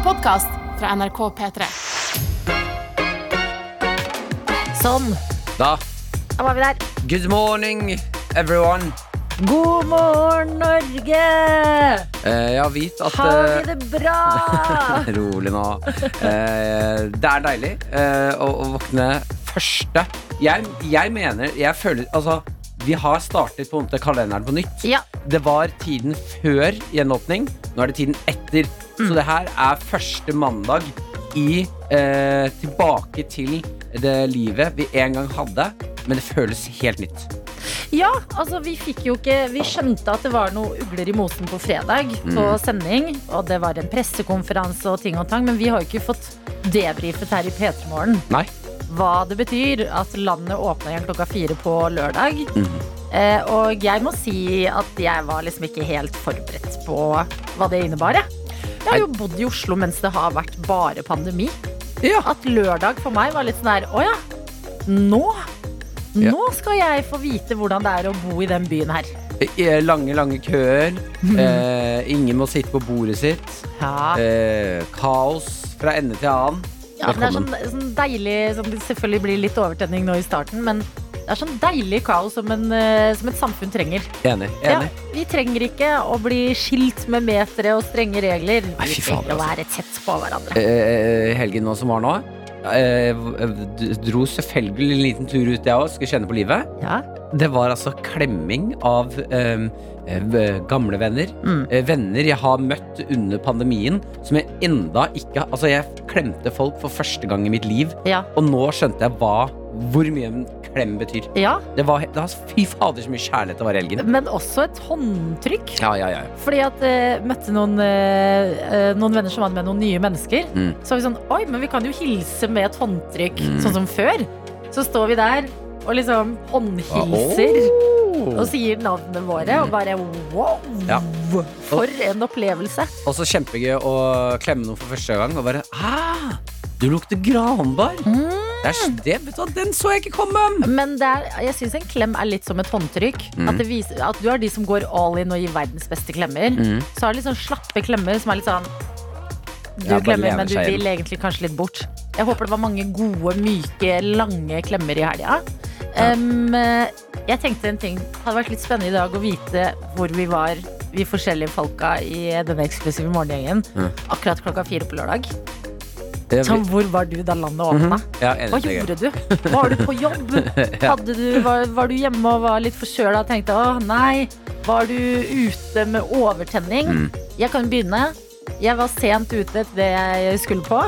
En podkast fra NRK P3. Sånn, Da, da var vi der. good morning everyone. God morgen, Norge! Eh, jeg har vit at Har eh, vi det bra? Rolig nå. Eh, det er deilig eh, å, å våkne første jeg, jeg mener Jeg føler Altså, vi har startet på en måte kalenderen på nytt. Ja. Det var tiden før gjenåpning. Nå er det tiden etter. Mm. Så det her er første mandag i eh, Tilbake til det livet vi en gang hadde. Men det føles helt nytt. ja, altså vi fikk jo ikke Vi skjønte at det var noe ugler i mosen på fredag på Mm. sending. Og det var en pressekonferanse og ting og tang, men vi har jo ikke fått debrifet her i P3 Morgen hva det betyr at landet åpna igjen klokka fire på lørdag. Mm. Eh, og jeg må si at jeg var liksom ikke helt forberedt på hva det innebar. Jeg, jeg har jo bodd i Oslo mens det har vært bare pandemi. Ja. At lørdag for meg var litt sånn der Å ja, nå? Ja. Nå skal jeg få vite hvordan det er å bo i den byen her. I Lange, lange køer. Eh, ingen må sitte på bordet sitt. Ja, Eh, kaos fra ende til annen. ja det er sånn, sånn deilig sånn, Det selvfølgelig blir litt overtenning nå i starten, men det er sånn deilig kaos som, en, eh, som et samfunn trenger. Enig. Ja, vi trenger ikke å bli skilt med metere og strenge regler. Nei, Vi fy faen, trenger å altså. være tett på hverandre. Eh, helgen nå som var nå, eh, dro selvfølgelig en liten tur ut, jeg òg. Skulle kjenne på livet. Ja. Det var altså klemming av eh, eh, gamle venner. Mm. Eh, venner jeg har møtt under pandemien, som jeg enda ikke Altså, jeg klemte folk for første gang i mitt liv, Ja. og nå skjønte jeg hva, hvor mye klem betyr. ja, Det var, det var Fy fader, så mye kjærlighet det var i helgen. men også et håndtrykk. Ja, ja, ja. Fordi at uh, møtte noen, eh, noen venner som var med noen nye mennesker. Mm. Så var vi sånn Oi, men vi kan jo hilse med et håndtrykk, Mm. sånn som før. Så står vi der og liksom håndhilser Oh. og sier navnene våre, og bare wow! Ja. For en opplevelse. Og så kjempegøy å klemme noen for første gang og bare ah, Du lukter granbar! Mm. Det er, det, du, den så jeg ikke komme! Men det er, jeg syns en klem er litt som et håndtrykk. Mm. At, det viser, at du er de som går all in og gir verdens beste klemmer. Mm. Så har du litt sånn slappe klemmer som er litt sånn Du Ja, klemmer, men du vil egentlig kanskje litt bort. Jeg håper det var mange gode, myke, lange klemmer i helga. Um, jeg tenkte en ting. Det hadde vært litt spennende i dag å vite hvor vi var, vi forskjellige folka i denne eksklusive morgengjengen, Mm. akkurat klokka fire på lørdag. Det Så hvor var du da landet åpna? ja, Hva gjorde du? Var du på jobb? Hadde du, var, var du hjemme og var litt forkjøla og tenkte å nei? Var du ute med overtenning? Mm. Jeg kan begynne. Jeg var sent ute til det jeg skulle på.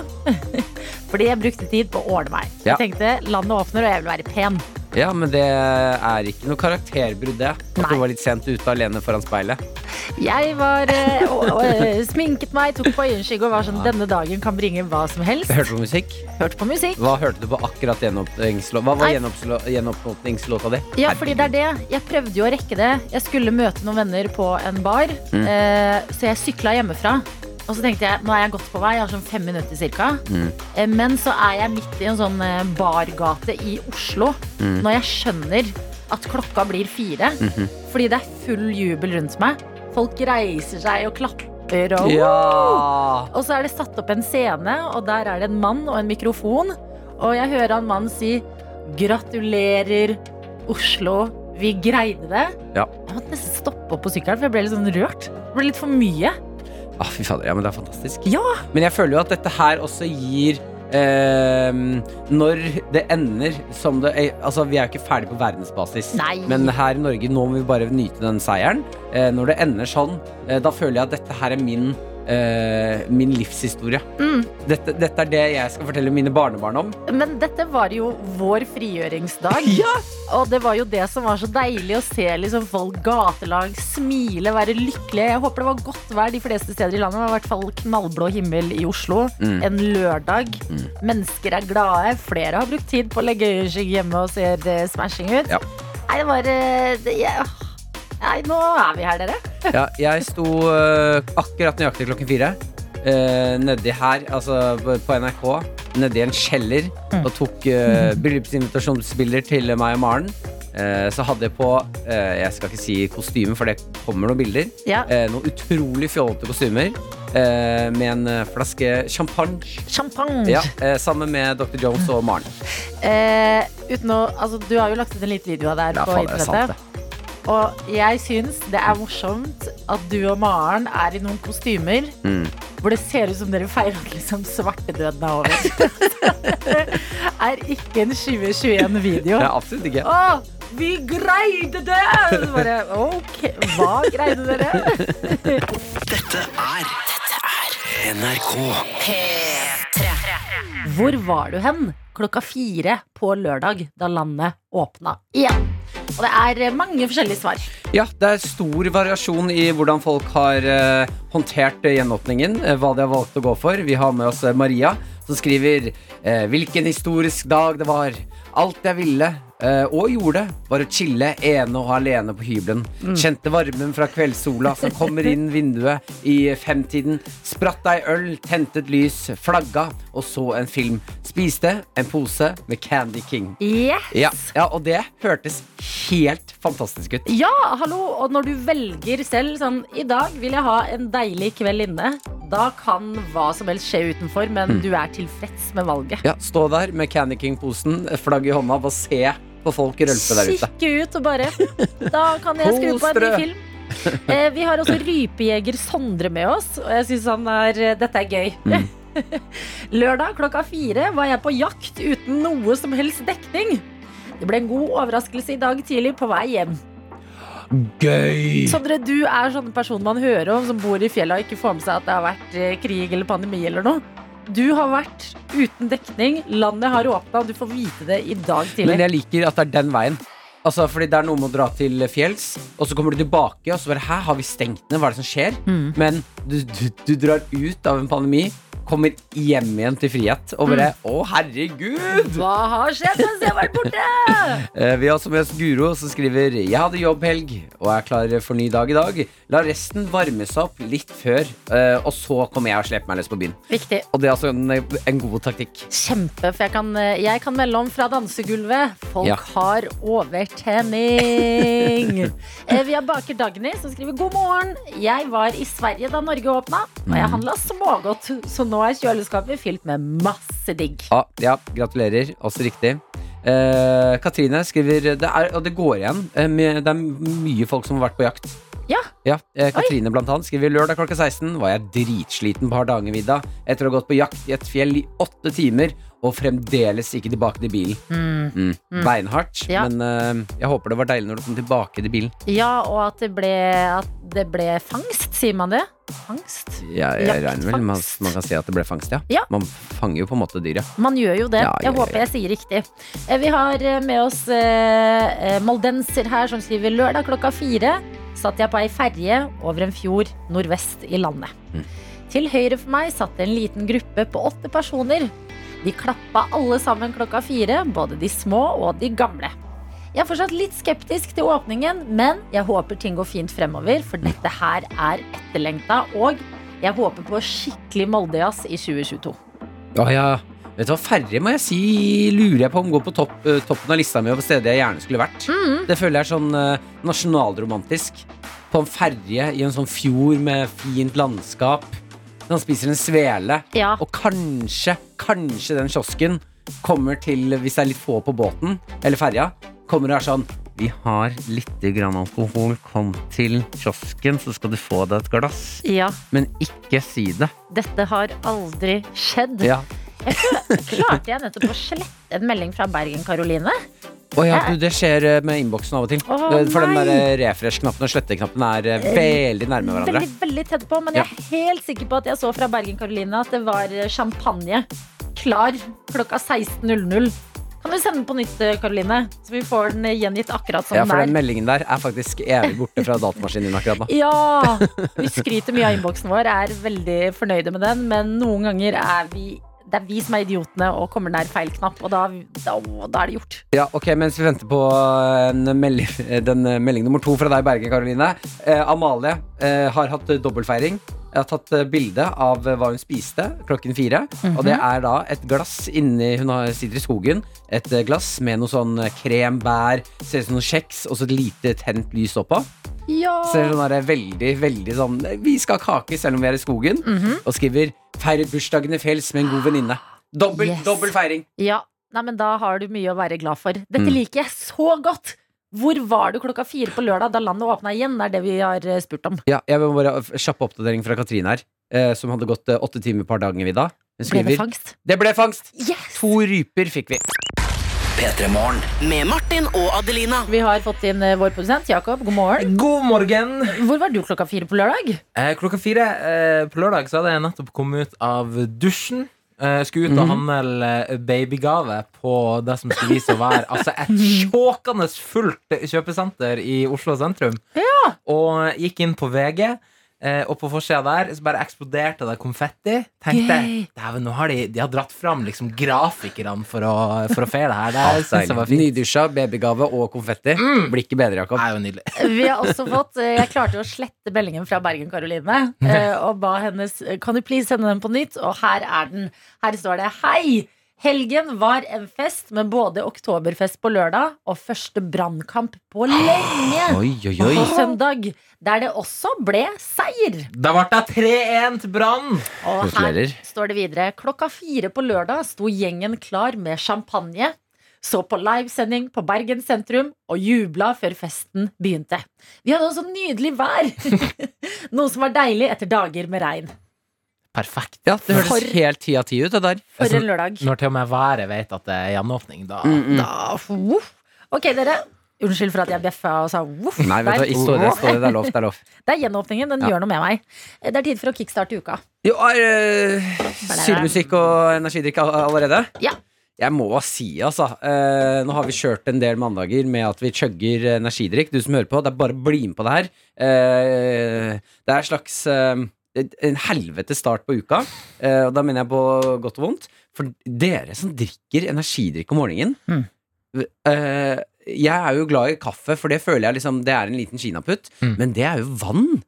Fordi jeg brukte tid på å ordne meg. Ja. Jeg tenkte landet åpner, og jeg vil være pen. Ja, men det er ikke noe karakterbrudd, det. At du var litt sent ute alene foran speilet. Jeg var eh, og, og, eh, sminket meg, tok på øyenskygge og var sånn denne dagen kan bringe hva som helst. Hørte du på musikk? Hørte på musikk. Hva hørte du på akkurat gjenåpningslåta? Hva var Nei. gjenåpningslå- gjenåpningslåta di? Ja, fordi det er det. Jeg prøvde jo å rekke det. Jeg skulle møte noen venner på en bar, Mm. eh, så jeg sykla hjemmefra. Og så tenkte jeg, nå er jeg godt på vei, jeg har sånn fem minutter cirka. Mm. Eh, men så er jeg midt i en sånn eh, bargate i Oslo Mm. når jeg skjønner at klokka blir fire. Mhm. Fordi det er full jubel rundt meg. Folk reiser seg og klapper og Ja! og så er det satt opp en scene, og der er det en mann og en mikrofon. Og jeg hører han mannen si 'Gratulerer, Oslo. Vi greide det'. Ja. Jeg måtte nesten stoppe opp på sykkelen, for jeg ble litt sånn rørt. Det ble litt for mye. Ah, fy fader, ja, men det er fantastisk. Ja. Men jeg føler jo at dette her også gir eh, Når det ender som det er, Altså, vi er jo ikke ferdig på verdensbasis. Nei. Men her i Norge, nå må vi bare nyte den seieren. Eh, når det ender sånn, eh, da føler jeg at dette her er min eh, min livshistorie. Mm. Dette, dette er det jeg skal fortelle mine barnebarn om. Men dette var jo vår frigjøringsdag. Ja! Og det var jo det som var så deilig å se liksom folk gatelag smile, være lykkelige. Jeg håper det var godt vær de fleste steder i landet. Det var i hvert fall knallblå himmel i Oslo Mm. en lørdag. Mm. Mennesker er glade. Flere har brukt tid på å legge øyeskygge hjemme og ser smashing ut. Ja. Nei, det var eh, det, jeg, Nei, nå er vi her, dere. Ja, jeg sto uh, akkurat nøyaktig klokken fire uh, nedi her, altså på på NRK, nedi en kjeller, Mm. og tok uh, bryllupsinvitasjonsbilder til meg og Maren. Så hadde jeg på Jeg skal ikke si kostyme, for det kommer noen bilder. Ja. Noen utrolig fjollete kostymer. med en flaske champagne. Champagne. Ja, sammen med Dr. Jones og Maren. Eh, uten å, altså, du har jo lagt ut en liten video av det her Ja, på er internettet. Og jeg syns det er morsomt at du og Maren er i noen kostymer Mm. hvor det ser ut som dere feirer liksom svartedøden er over. er ikke en 2021-video. Det er absolutt ikke. Å, vi greide det! Bare, ok, hva greide dere? Dette er NRK. P3. Hvor var du hen klokka fire på lørdag da landet åpna igjen? Og det er eh, mange forskjellige svar. Ja, det er stor variasjon i hvordan folk har eh, håndtert eh, gjenåpningen. eh, hva de har valgt å gå for. Vi har med oss Maria, som skriver eh, hvilken historisk dag det var. Alt jeg ville og gjorde, var å chille ene og alene på hybelen. Kjente varmen fra kveldssola som kommer inn vinduet i femtiden. Spratt ei øl, tente et lys, flagga og så en film. Spiste en pose med Candy King. Yes! Ja, ja, og det hørtes helt fantastisk ut. Ja, hallo, og når du velger selv sånn I dag vil jeg ha en deilig kveld inne. Da kan hva som helst skje utenfor, men du er tilfreds med valget. Ja, Stå der med Candy King-posen, flagg i hånda, og se på folk rølpe der ute. Kikke ut og bare Da kan jeg skru på en ny film. Eh, vi har også rypejeger Sondre med oss, og jeg syns han er Dette er gøy. Mm. Lørdag klokka fire var jeg på jakt uten noe som helst dekning. Det ble en god overraskelse i dag tidlig på vei hjem. Gøy! Sondre, du er sånn person man hører om som bor i fjellet og ikke får med seg at det har vært eh, krig eller pandemi eller noe. Du har vært uten dekning, landet har åpna, du får vite det i dag tidlig. Men jeg liker at det er den veien. Altså, fordi Det er noe med å dra til fjells, og så kommer du tilbake, og så bare Hæ, har vi stengt ned? Hva er det som skjer? Mm. Men du, du, du drar ut av en pandemi, kommer hjem igjen til frihet, og bare Mm. Å, herregud! Hva har skjedd mens jeg har vært borte? Eh, Vi har også med oss Guro, som skriver Jeg hadde jobbhelg og er klar for ny dag i dag. La resten varme seg opp litt før, eh, og så kommer jeg og sleper meg løs på byen. Viktig. Og det er altså en, en god taktikk. Kjempe, for jeg kan, jeg kan melde om fra dansegulvet. Folk Ja. har overtenning. Eh, Vi har baker Dagny som skriver god morgen. Jeg var i Sverige da Norge åpna, og jeg handla smågodt. Så nå er kjøleskapet fylt med masse digg. Ah, ja gratulerer. Også riktig. Eh, Katrine skriver det er, Og det går igjen. eh, med, det er mye folk som har vært på jakt. Ja. Ja, eh, Katrine blant annet skriver lørdag klokka 16 var jeg dritsliten på Hardangervidda etter å ha gått på jakt i et fjell i åtte timer og fremdeles ikke tilbake til bilen. Mm. Beinhardt, Ja. men eh, jeg håper det var deilig når du kom tilbake til bilen. Ja, og at det ble, at det ble fangst, sier man det? Fangst? Ja, jeg regner vel med at man kan si at det ble fangst, ja. Ja. Man fanger jo på en måte dyret. Man gjør jo det. Ja, Jeg håper jeg sier riktig. Eh, Vi har eh, med oss eh, eh, moldenser her som skriver lørdag klokka fire satt jeg på ei ferje over en fjord nordvest i landet. Mm. Til høyre for meg satt en liten gruppe på åtte personer. De klappa alle sammen klokka fire, både de små og de gamle. Jeg er fortsatt litt skeptisk til åpningen, men jeg håper ting går fint fremover, for dette her er etterlengta, og jeg håper på skikkelig Moldejazz i 2022. Å ja. Vet du hva, Færre må jeg si lurer jeg på om går på topp, eh, toppen av lista mi over steder jeg gjerne skulle vært. Mm. Det føler jeg er sånn eh, nasjonalromantisk. På en ferje i en sånn fjord med fint landskap. Han spiser en svele. Ja. Og kanskje, kanskje den kiosken kommer til, hvis det er litt få på båten, eller ferja, kommer og er sånn Vi har litt grann alkohol. Kom til kiosken, så skal du få deg et glass. ja. Men ikke si det. Dette har aldri skjedd. Ja. Klarte jeg nettopp å slette en melding fra Bergen, Karoline? Oh, ja, du, det skjer eh, med innboksen av og til. Oh, For den nei. der eh, refresh-knappen og sletteknappen er eh, veldig nærme hverandre. Veldig, veldig tett på, men jeg er helt sikker på at jeg så fra Bergen, Karoline at det var champagne klar klokka 16.00. Kan du sende den på nytt, Karoline? Så vi får den gjengitt akkurat som den er. Ja, for den den er. meldingen der er faktisk evig borte fra datamaskinen din akkurat nå. Ja! Vi skryter mye av innboksen vår, er veldig fornøyde med den, men noen ganger er vi det er vi som er idiotene og kommer nær feil knapp, og da, da, da er det gjort. Ja, ok, Mens vi venter på en melding, den eh, melding nummer to fra deg, Berge Karoline. Eh, Amalie eh, har hatt eh, dobbeltfeiring. Jeg har tatt eh, bilde av eh, hva hun spiste klokken fire. Og det er da et glass inni Hun har, sitter i skogen. Et eh, glass med noe sånn eh, krem, bær, ser ut som noen kjeks og så et lite tent lys oppå. Ja. Så sånn der, veldig, veldig sånn Vi skal ha kake selv om vi er i skogen. Mhm. Og skriver 'Feiret bursdagen i fjells med en god venninne'. Dobbel, Yes. dobbel feiring. ja. Nei, men da har du mye å være glad for. Dette Mm. liker jeg så godt! Hvor var du klokka fire på lørdag da landet åpna igjen? Det er det vi har eh, spurt om. Ja, jeg vil bare Kjapp oppdatering fra Katrine her, eh, som hadde gått eh, åtte timer på Hardangervidda. Ble det fangst? Det ble fangst! Yes! To ryper fikk vi. P3 Morgen. Med Martin og Adelina. Vi har fått inn eh, vår produsent Jakob. God morgen. God morgen! Hvor var du klokka fire på lørdag? Eh, klokka fire eh, på lørdag så hadde jeg nettopp kommet ut av dusjen. Eh, skulle ut og handle eh, babygave på det som skulle vise å være altså et sjåkende fullt kjøpesenter i Oslo sentrum. Og gikk inn på VG. Eh, og på forsida der så bare eksploderte det konfetti. Tenkte Dæven, nå har de, de har dratt fram liksom grafikerne for å, for å feire det her. Det synes jeg var fint. Nydusja, babygave og konfetti. Blir ikke bedre, Jakob. Det er jo nydelig. Vi har også fått eh, Jeg klarte jo å slette meldingen fra Bergen-Karoline eh, og ba hennes Kan du please sende den på nytt? Og her er den. Her står det Hei! Helgen var en fest med både oktoberfest på lørdag og første brannkamp på lenge. Oi, oi, oi. På søndag, der det også ble seier. Da ble det 3-1 til Brann! Og her Gratulerer. står det videre. Klokka fire på lørdag sto gjengen klar med champagne. Så på livesending på Bergen sentrum og jubla før festen begynte. Vi hadde også nydelig vær. Noe som var deilig etter dager med regn. Perfekt. Ja, det høres For- helt ti av ti ut, det der. For en lørdag. Når til og med været vet at det er gjenåpning, da Mm, Da, voff. Ok, dere. Unnskyld for at jeg bjeffa og sa voff. Nei, vet du, hva, der. i stå det, det, det er lov. Det er lov. Det er gjenåpningen. Den Ja. gjør noe med meg. Det er tid for å kickstarte uka. Jo, er uh, sylmusikk og energidrikk all- allerede? Ja. Jeg må si, altså. eh, nå har vi kjørt en del mandager med at vi chugger energidrikk. Du som hører på, det er bare å bli med på det her. Eh, det er en slags eh, en helvete start på uka. eh, og da mener jeg på godt og vondt. For dere som drikker energidrikk om morgenen Mm. eh, Jeg er jo glad i kaffe, for det føler jeg liksom Det er en liten kinaputt. Mm. Men det er jo vann.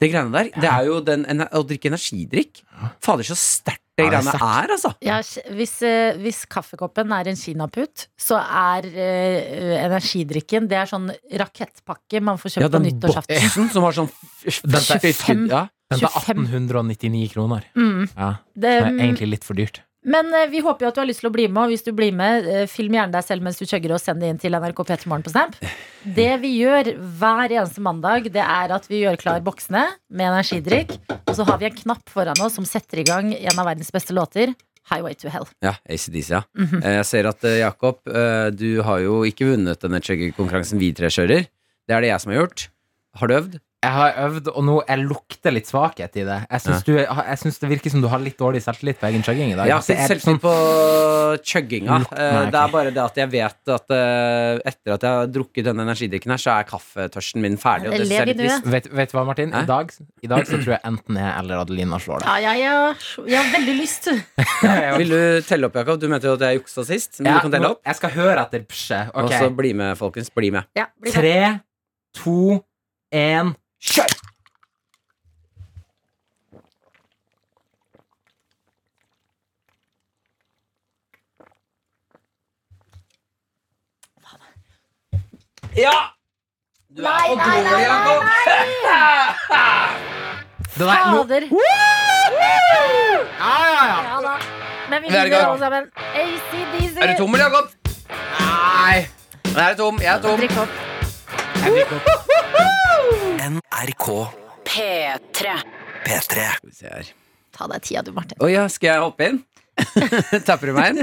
Det greiene der. Det er jo den, å drikke energidrikk. Fader, så sterkt det er greiene er, altså. Ja, hvis, eh, hvis kaffekoppen er en kinaputt, så er uh, energidrikken Det er sånn rakettpakke man får kjøpt Ja, på den nyttårsaften. boksen som har sånn fem. Ja. Den er 1899 kroner. Mm. Ja, Det, det er egentlig litt for dyrt. Men eh, vi håper jo at du har lyst til å bli med, og hvis du blir med, eh, film gjerne deg selv mens du chugger og send det inn til NRK P3morgen på Snap. Det vi gjør hver eneste mandag, det er at vi gjør klar boksene med energidrikk, og så har vi en knapp foran oss som setter i gang en av verdens beste låter, Highway to Hell. Ja, ACDC, ja. Mm -hmm. Jeg ser at Jakob, du har jo ikke vunnet denne chugger-konkurransen vi tre kjører. Det er det jeg som har gjort. Har du øvd? Jeg har øvd, og nå jeg lukter litt svakhet i det. Jeg syns, du, jeg syns det virker som du har litt dårlig selvtillit på egen chugging i dag. Jeg har ikke selvtillit sånn- på chugginga. Lukt- Eh, Det er bare det at jeg vet at eh, etter at jeg har drukket denne energidrikken her, så er kaffetørsten min ferdig. Og det ser litt trist. vet, vet du hva, Martin? I dag, I dag så tror jeg enten jeg eller Adelina slår deg. Ja, ja, ja. Jeg har veldig lyst. Vil du telle opp, Jakob? Du mente jo at jeg juksa sist. Men Ja, du kan telle opp. Jeg skal høre etter psje. Og så bli med, folkens. Bli med. Ja, bli med. Tre, to, én, kjør! Ja! Du er Nei, nei, nei, dårlig, Jakob. Nå, Fader. ja, ja, ja. Ja da. Men vi Vi er i vinner gang. alle sammen. ACDC. Er du tom, eller, Jakob? Nei. Jeg er tom. Jeg er tom. Drikk opp. Jeg drikker opp. NRK P3. P3. Skal vi se her. Ta deg tida, du, Martin. Å ja, skal jeg hoppe inn? Tapper du meg?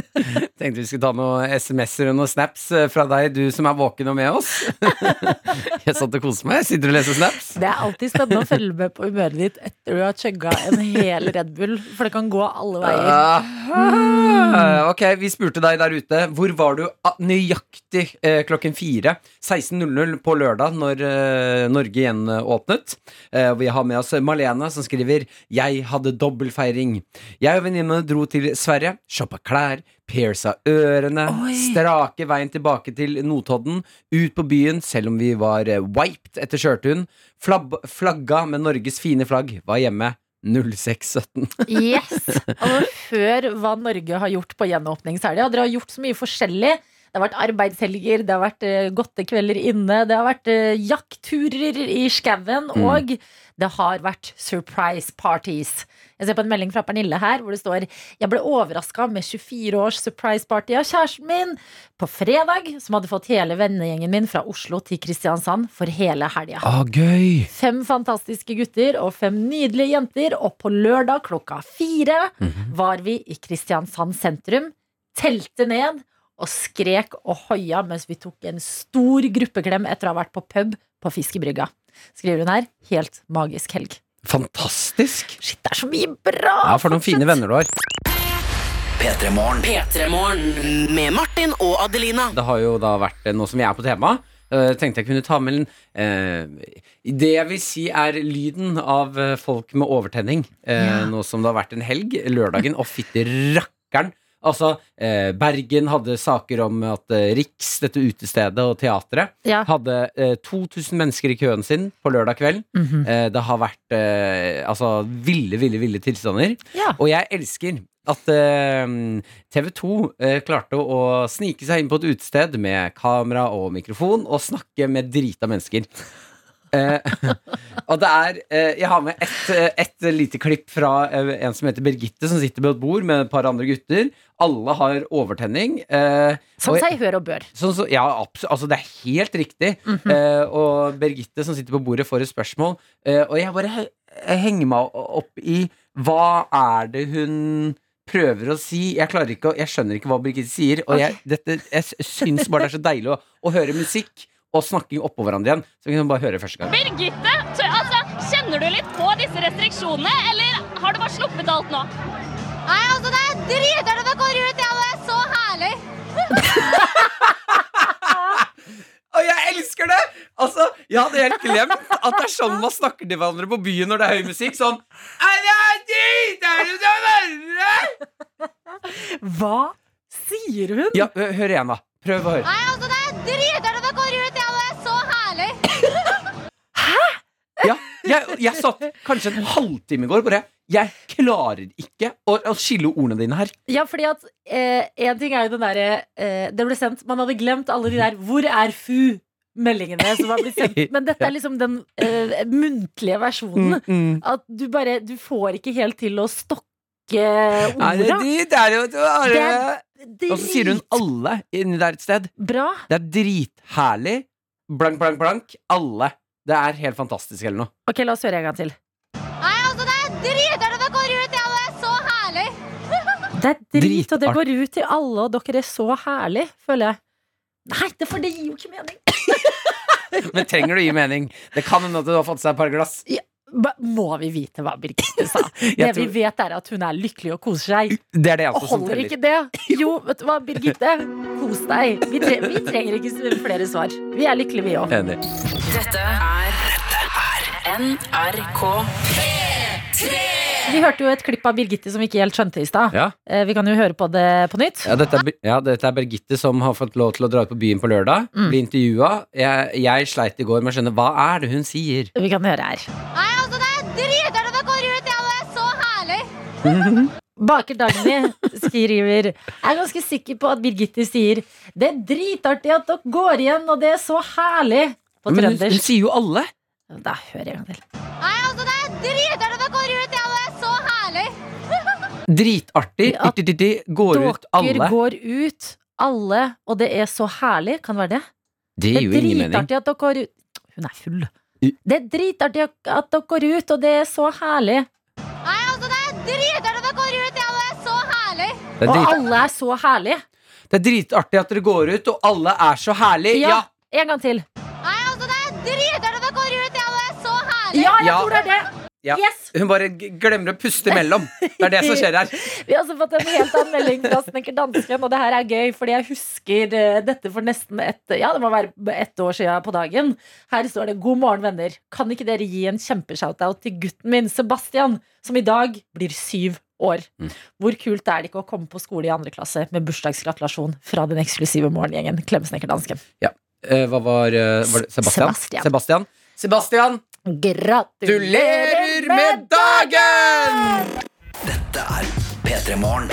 Tenkte vi skulle ta noen SMS-er og noen snaps eh, fra deg, du som er våken og med oss. Jeg satt og koste meg. Sitter du og leser snaps? Det er alltid spennende å følge med på humøret ditt etter du har chugga en hel Red Bull, for det kan gå alle veier. Ah, ok, vi spurte deg der ute. Hvor var du nøyaktig eh, klokken fire? 16.00 på lørdag, når eh, Norge igjen åpnet. Vi har med oss Malene, som skriver 'Jeg hadde dobbeltfeiring'. Jeg og venninnene dro til Sverige, shoppa klær, pierca ørene, Oi. strake veien tilbake til Notodden, ut på byen selv om vi var eh, wiped etter kjørturen, Flab flagga med Norges fine flagg, var hjemme 0617. Yes! Og før hva Norge har gjort på gjenåpningshelga. Dere har gjort så mye forskjellig. Det har vært arbeidshelger, det har vært eh, godtekvelder inne, det har vært eh, jaktturer i skauen, Mm. og det har vært surprise parties. Jeg ser på en melding fra Pernille her hvor det står Jeg ble overraska med 24 års surprise party av kjæresten min på fredag, som hadde fått hele vennegjengen min fra Oslo til Kristiansand for hele helga. Ah, gøy! Fem fantastiske gutter og fem nydelige jenter, og på lørdag klokka fire var vi i Kristiansand sentrum, telte ned og skrek og hoia mens vi tok en stor gruppeklem etter å ha vært på pub på Fiskebrygga. Skriver hun her. Helt magisk helg. Fantastisk! Shit, det er så mye bra! Ja, for noen fine venner du har. Petremorne. Petremorne med Martin og Adelina. Det har jo da vært noe som vi er på tema. Uh, tenkte jeg kunne ta med en uh, Det jeg vil si er lyden av eh, folk med overtenning. Uh, Ja. Nå som det har vært en helg, lørdagen, og fytti rakkeren. Altså, eh, Bergen hadde saker om at eh, Riks, dette utestedet og teatret, Ja. hadde eh, 2000 mennesker i køen sin på lørdag kveld. Mhm. Eh, det har vært eh, altså ville, ville, ville tilstander. Ja. Og jeg elsker at eh, TV 2 eh, klarte å snike seg inn på et utested med kamera og mikrofon og snakke med drita mennesker. Eh, og det er eh, Jeg har med et, et lite klipp fra eh, en som heter Birgitte, som sitter ved et bord med et par andre gutter. Alle har overtenning. eh, Som seg hør og bør. Sånn så, ja. Altså, det er helt riktig. Mhm. eh, og Birgitte som sitter på bordet, får et spørsmål. eh, og jeg bare he henger meg opp i hva er det hun prøver å si. Jeg klarer ikke å, jeg skjønner ikke hva Birgitte sier. Og jeg, dette, jeg syns bare det er så deilig å, å høre musikk og snakking oppå hverandre igjen. Så vi kan bare høre første gang. Birgitte, altså, kjenner du litt på disse restriksjonene, eller har du bare sluppet alt nå? Nei, altså det er dritartig å gå ut, og det er så herlig. Og jeg elsker det! Altså, Jeg hadde helt glemt at det er sånn man snakker til hverandre på byen når det er høy musikk. Sånn «Er det? Er det så varme?» Hva sier hun? Ja, hør igjen, da. Prøv å høre. Nei, altså det er dritartig å gå ut, ja, det er så herlig. Hæ?! Ja, jeg, jeg satt kanskje en halvtime i går bare Jeg klarer ikke å, å skille ordene dine her. Ja, fordi at eh, En ting er jo den derre eh, Det ble sendt Man hadde glemt alle de der 'Hvor er fu?' meldingene som har blitt sendt. Men dette er liksom den uh, muntlige versjonen. Mm, At du bare Du får ikke helt til å stokke Det, orda. det, det er jo det er, Det er Og så sier hun 'alle' inni der et sted. Bra. Det er dritherlig. Blank, blank, blank. Alle. Det er helt fantastisk eller noe. Ok, la oss høre en gang til. Nei, altså det er dritartig å gå ut, ja, det er så herlig. Det er drit, og det går ut til alle, og dere er så herlig, føler jeg. Nei, det, for det gir jo ikke mening. Men trenger det å gi mening? Det kan hende at du har fått seg et par glass. Ba- Må vi vite hva Birgitte sa? Det tror... vi vet, er at hun er lykkelig og koser seg. Det er det Og holder ikke det? Jo, vet du hva, Birgitte. Kos deg. Vi, tre vi trenger ikke flere svar. Vi er lykkelige, vi òg. Enig. Dette er NRK 3 Vi hørte jo et klipp av Birgitte som vi ikke helt skjønte i stad. Ja. Eh, Vi kan jo høre på det på nytt. Ja, dette er, ja, dette er Birgitte som har fått lov til å dra ut på byen på lørdag. Mm. Bli intervjua. Jeg, jeg sleit i går med å skjønne hva er det hun sier. Vi kan høre her. Ah, altså det er dritartig å gå ut, ja, det er så herlig. Baker Dagny skriver Jeg er ganske sikker på at Birgitte sier Det er dritartig at dere går igjen, og det er så herlig. På Men hun, hun sier jo alle. Da hører jeg en gang til. Nei, altså det er dritartig å gå ut, ja, det er så herlig. Dritartig. At Irti-titti, går ut Dere går ut, alle, og det er så herlig. Kan det være det? Det er jo det er ingen mening. dritartig at dere går ut Hun er full. Det er dritartig at dere går ut, og det er så herlig. Nei, altså det er dritartig at dere går ut, ja, det er så herlig. Er, Og alle er så herlige. det er dritartig at dere går ut, og alle er så herlige. Ja, Ja. En gang til. Nei, altså det er dritartig at dere går ut, ja, det er så herlig. Ja, jeg Ja. tror det er det. Ja. Yes! Hun bare glemmer å puste imellom. Det er det som skjer her. Vi har også fått en helt annen melding fra Snekker Dansken, og det her er gøy, fordi jeg husker eh, dette for nesten ett Ja, det må være ett år siden på dagen. Her står det 'God morgen, venner'. Kan ikke dere gi en kjempeshoutout til gutten min, Sebastian, som i dag blir syv år? Mm. Hvor kult er det ikke å komme på skole i andre klasse med bursdagsgratulasjon fra den eksklusive morgengjengen? Klem Snekker Dansken. Eh, hva var, eh, var det Sebastian? Sebastian. Sebastian. Sebastian, Gratulerer med dagen! Dette er P3 Morgen.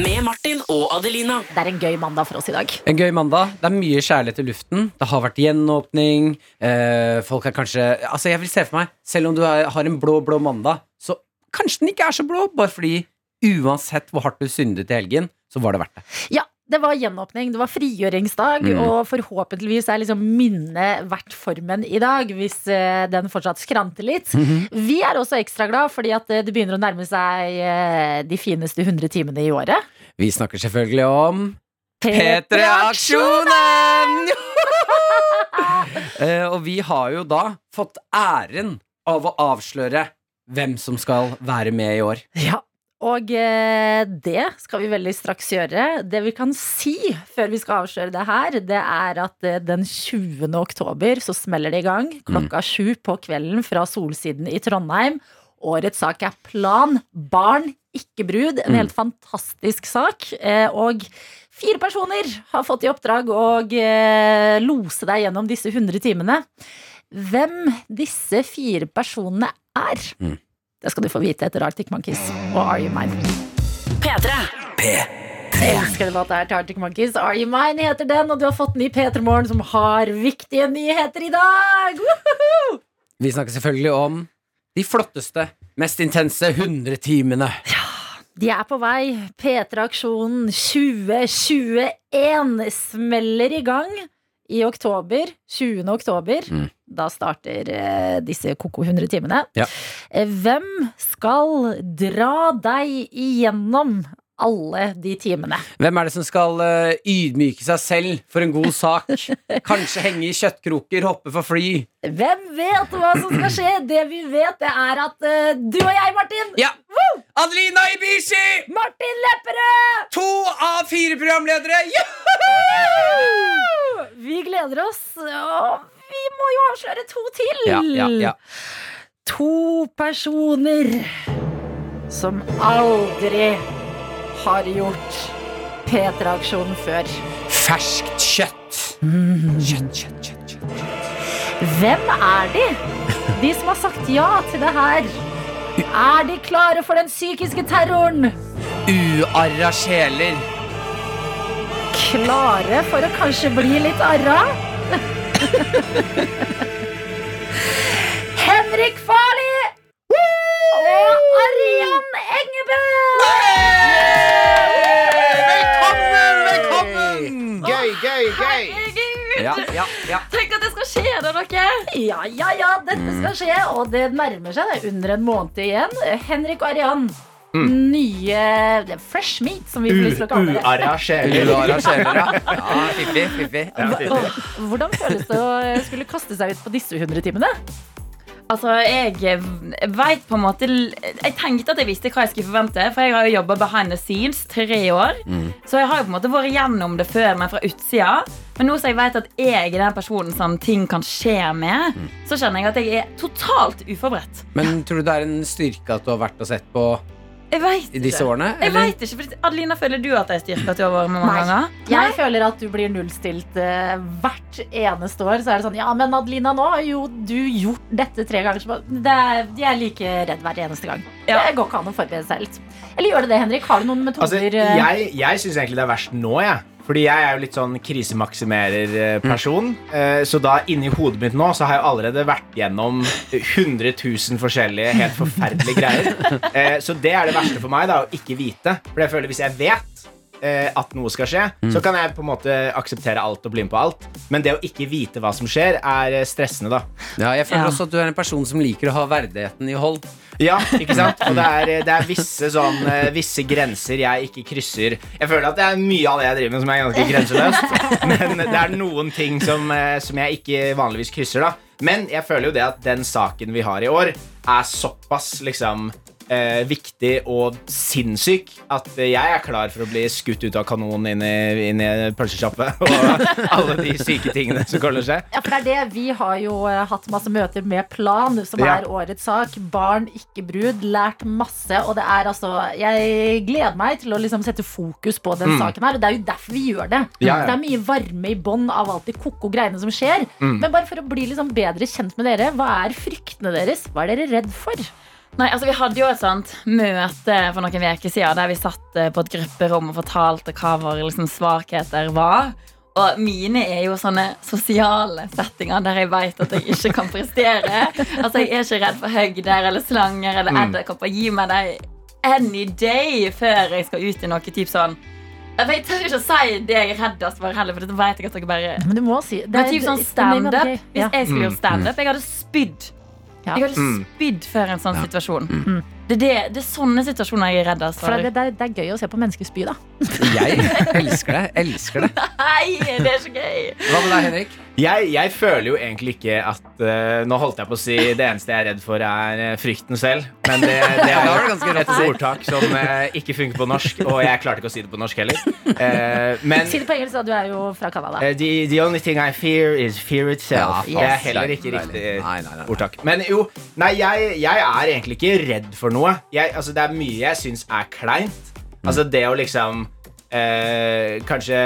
Med Martin og Adelina. Det er en gøy mandag for oss i dag. En gøy mandag. Det er mye kjærlighet i luften. Det har vært gjenåpning. Eh, folk er kanskje Altså, jeg vil se for meg, selv om du er, har en blå, blå mandag, så kanskje den ikke er så blå, bare fordi uansett hvor hardt du syndet i helgen, så var det verdt det. Ja, det var gjenåpning, det var frigjøringsdag, Mm. og forhåpentligvis er liksom minnet verdt formen i dag, hvis eh, den fortsatt skranter litt. Mhm. Vi er også ekstra glad fordi at eh, det begynner å nærme seg eh, de fineste 100 timene i året. Vi snakker selvfølgelig om P3-aksjonen! Eh, og vi har jo da fått æren av å avsløre hvem som skal være med i år. Ja, og eh, det skal vi veldig straks gjøre. Det vi kan si før vi skal avsløre det her, det er at eh, den 20. oktober så smeller det i gang klokka sju på kvelden fra Solsiden i Trondheim. Årets sak er Plan barn, ikke brud. En helt fantastisk sak. Eh, og fire personer har fått i oppdrag å lose deg gjennom disse 100 timene. Hvem disse fire personene er, det skal du få vite etter Arctic Monkeys og Are You Mine. P3. P3. Jeg elsker låta her til Arctic Monkeys. Are You Mine heter den, og du har fått den i P3 Morgen, som har viktige nyheter i dag! Woohoo! Vi snakker selvfølgelig om de flotteste, mest intense 100 timene. De er på vei. P3-aksjonen 2021 smeller i gang i oktober. 20. oktober. Mm. Da starter eh, disse Koko 100 timene. Ja. Eh, hvem skal dra deg igjennom alle de timene? Hvem er det som skal uh, ydmyke seg selv for en god sak? Kanskje henge i kjøttkroker, hoppe for fly? Hvem vet hva som skal skje? Det vi vet, det er at uh, du og jeg, Martin Ja! Adelina Ibishi! Martin Lepperød! To av fire programledere! Ja! Vi gleder oss, og vi må jo avsløre to til. Ja, ja, ja. To personer som aldri har gjort P3-aksjonen før. Ferskt kjøtt. Kjøtt, kjøtt, kjøtt, kjøtt. Hvem er de? De som har sagt ja til det her. Er de klare for den psykiske terroren? Uarra sjeler. Klare for å kanskje bli litt arra? Henrik Farli og Arian Engebø! Velkommen, velkommen! Gøy, gøy, gøy! Ja, ja, ja. Tenk at det skal skje, da, dere! Ja, ja, ja, dette skal skje, og det nærmer seg. Det er under en måned igjen. Henrik og Arian. Nye er fresh meat, som vi vil kalle det. Uarra sjeler. Uarra sjeler, ja. ja fiffig, fiffig. Hvordan føles det å skulle kaste seg ut på disse 100 timene? Altså, jeg vet på en måte Jeg tenkte at jeg visste hva jeg skulle forvente, for jeg har jo jobba behind the scenes tre år. Så jeg har jo på en måte vært gjennom det før, men fra utsida. Men nå som jeg vet at jeg er den personen som ting kan skje med, så kjenner jeg at jeg er totalt uforberedt. Men tror du det er en styrke at du har vært og sett på Jeg vet i disse årene? Jeg eller? vet ikke, for Adelina, føler du at jeg styrker til å være med mange Nei. ganger? Jeg føler at du blir nullstilt eh, hvert eneste år. Så er det sånn Ja, men Adelina, nå har jo du gjort dette tre ganger. Så det er, jeg er like redd hver eneste gang. Ja. Det går ikke an å forberede seg litt. Eller gjør det det, Henrik? Har du noen metoder? Altså, jeg jeg syns egentlig det er verst nå, jeg. Fordi jeg er jo litt sånn krisemaksimerer-person. Mm. Så da inni hodet mitt nå så har jeg allerede vært gjennom 100 000 forskjellige helt forferdelige greier. Eh, Så det er det verste for meg, da, å ikke vite. For jeg føler hvis jeg vet eh, at noe skal skje, så kan jeg på en måte akseptere alt og bli med på alt. Men det å ikke vite hva som skjer, er eh, stressende, da. Ja, jeg føler Ja. også at du er en person som liker å ha verdigheten i hold. Ja, ikke sant? Og det er, det er visse, sånn, eh, visse grenser jeg ikke krysser. Jeg føler at det er mye av det jeg driver med som er ganske grenseløst. Men det er noen ting som, eh, som jeg ikke vanligvis krysser. da Men jeg føler jo det at den saken vi har i år, er såpass liksom eh, viktig og sinnssyk at jeg er klar for å bli skutt ut av kanonen inn i, inn i pølsesjappe. Og alle de syke tingene som å skje. Ja, for det er det. Vi har jo eh, hatt masse møter med Plan, som Ja. er årets sak. Barn, ikke brud. Lært masse. Og det er altså Jeg gleder meg til å liksom sette fokus på den saken her. Og det er jo derfor vi gjør det. Mm. Ja, ja. Det er mye varme i bånn av alt de ko-ko greiene som skjer. Mm. Men bare for å bli liksom bedre kjent med dere, hva er fryktene deres? Hva er dere redd for? Nei, altså Vi hadde jo et sånt møte for noen uker siden der vi satt eh, på et grupperom og fortalte hva våre liksom, svakheter var. Og mine er jo sånne sosiale settinger der jeg vet at jeg ikke kan prestere. Altså Jeg er ikke redd for høgder eller slanger eller edderkopper. Gi meg dem any day før jeg skal ut i noe typ sånn for Jeg tør ikke å si det jeg er reddest for heller, for dette vet jeg at dere bare Men du må si det Men typ sånn standup. Hvis jeg skulle gjort standup, jeg hadde spydd. Ja. Jeg hadde Mm. spydd før en sånn situasjon. Det, er det, det er sånne situasjoner jeg er redd altså. for. det, det, er, det er gøy å se på mennesker spy, da. Jeg elsker det. Elsker det. Nei, det er så gøy! Hva med deg, Henrik? Jeg, jeg føler jo egentlig ikke at uh, Nå holdt jeg på å si det eneste jeg er redd for, er eh, frykten selv. Men det, det er jo et ordtak som uh, ikke funker på norsk. Og jeg klarte ikke å si det på norsk heller. Uh, men Si det på engelsk, da. Du er jo fra Canada. the, the only thing I fear is fear itself. Ja, det er heller ikke riktig Nei, nei, nei. ordtak. Men jo, nei, jeg, jeg er egentlig ikke redd for noe. Jeg, altså, det er mye jeg syns er kleint. Altså det å liksom eh, Kanskje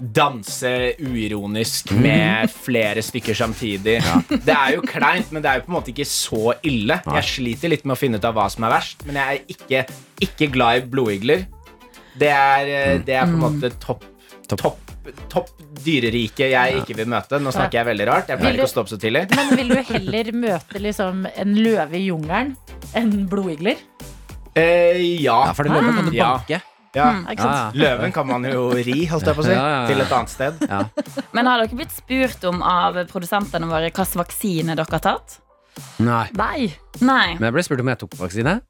danse uironisk med flere stykker samtidig. Det er jo kleint, men det er jo på en måte ikke så ille. Jeg sliter litt med å finne ut av hva som er verst, men jeg er ikke, ikke glad i blodigler. Det er, eh, det er på en måte topp Topp, topp dyrerike jeg ikke vil møte. Nå snakker jeg veldig rart. Jeg pleier ikke å stå opp så tidlig. Men vil du heller møte liksom en løve i jungelen enn blodigler? Eh, ja. Ja, for det løven kan du Ja. banke. Ja. Ikke sant? Ja, Løven kan man jo ri, holdt jeg på å si, Ja, ja, ja. til et annet sted. ja. Men har dere blitt spurt om av produsentene våre hvilken vaksine dere har tatt? Nei. Nei. Nei. Men jeg ble spurt om jeg tok vaksine.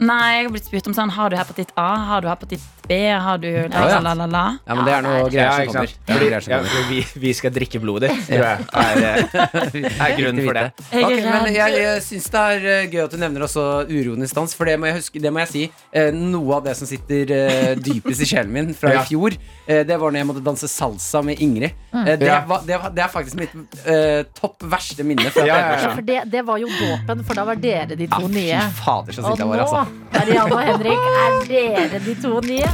Nei, jeg har blitt spurt om sånn Har du hepatitt A? Har du hepatitt B? Har du la, ja. la, la, la, la? Ja, men det er noe greier som kommer. Det er noe greier som kommer. Ja, vi, vi skal drikke blodet ditt, tror jeg. Er, eh, er grunnen for det. Ok, men jeg, jeg syns det er eh, gøy at du nevner også uroen i stans, for det må jeg huske, det må jeg si. Eh, noe av det som sitter dypest i sjelen min fra i fjor, det var når jeg måtte danse salsa med Ingrid. Eh, det, var, det, var, det er faktisk mitt uh, topp verste minne fra Ja, ja, Ja, ja. for det, det var jo dåpen, for da var dere de Ja, to fy nye. fader, så sint jeg var, altså. Marianne og Henrik, er dere de to nye?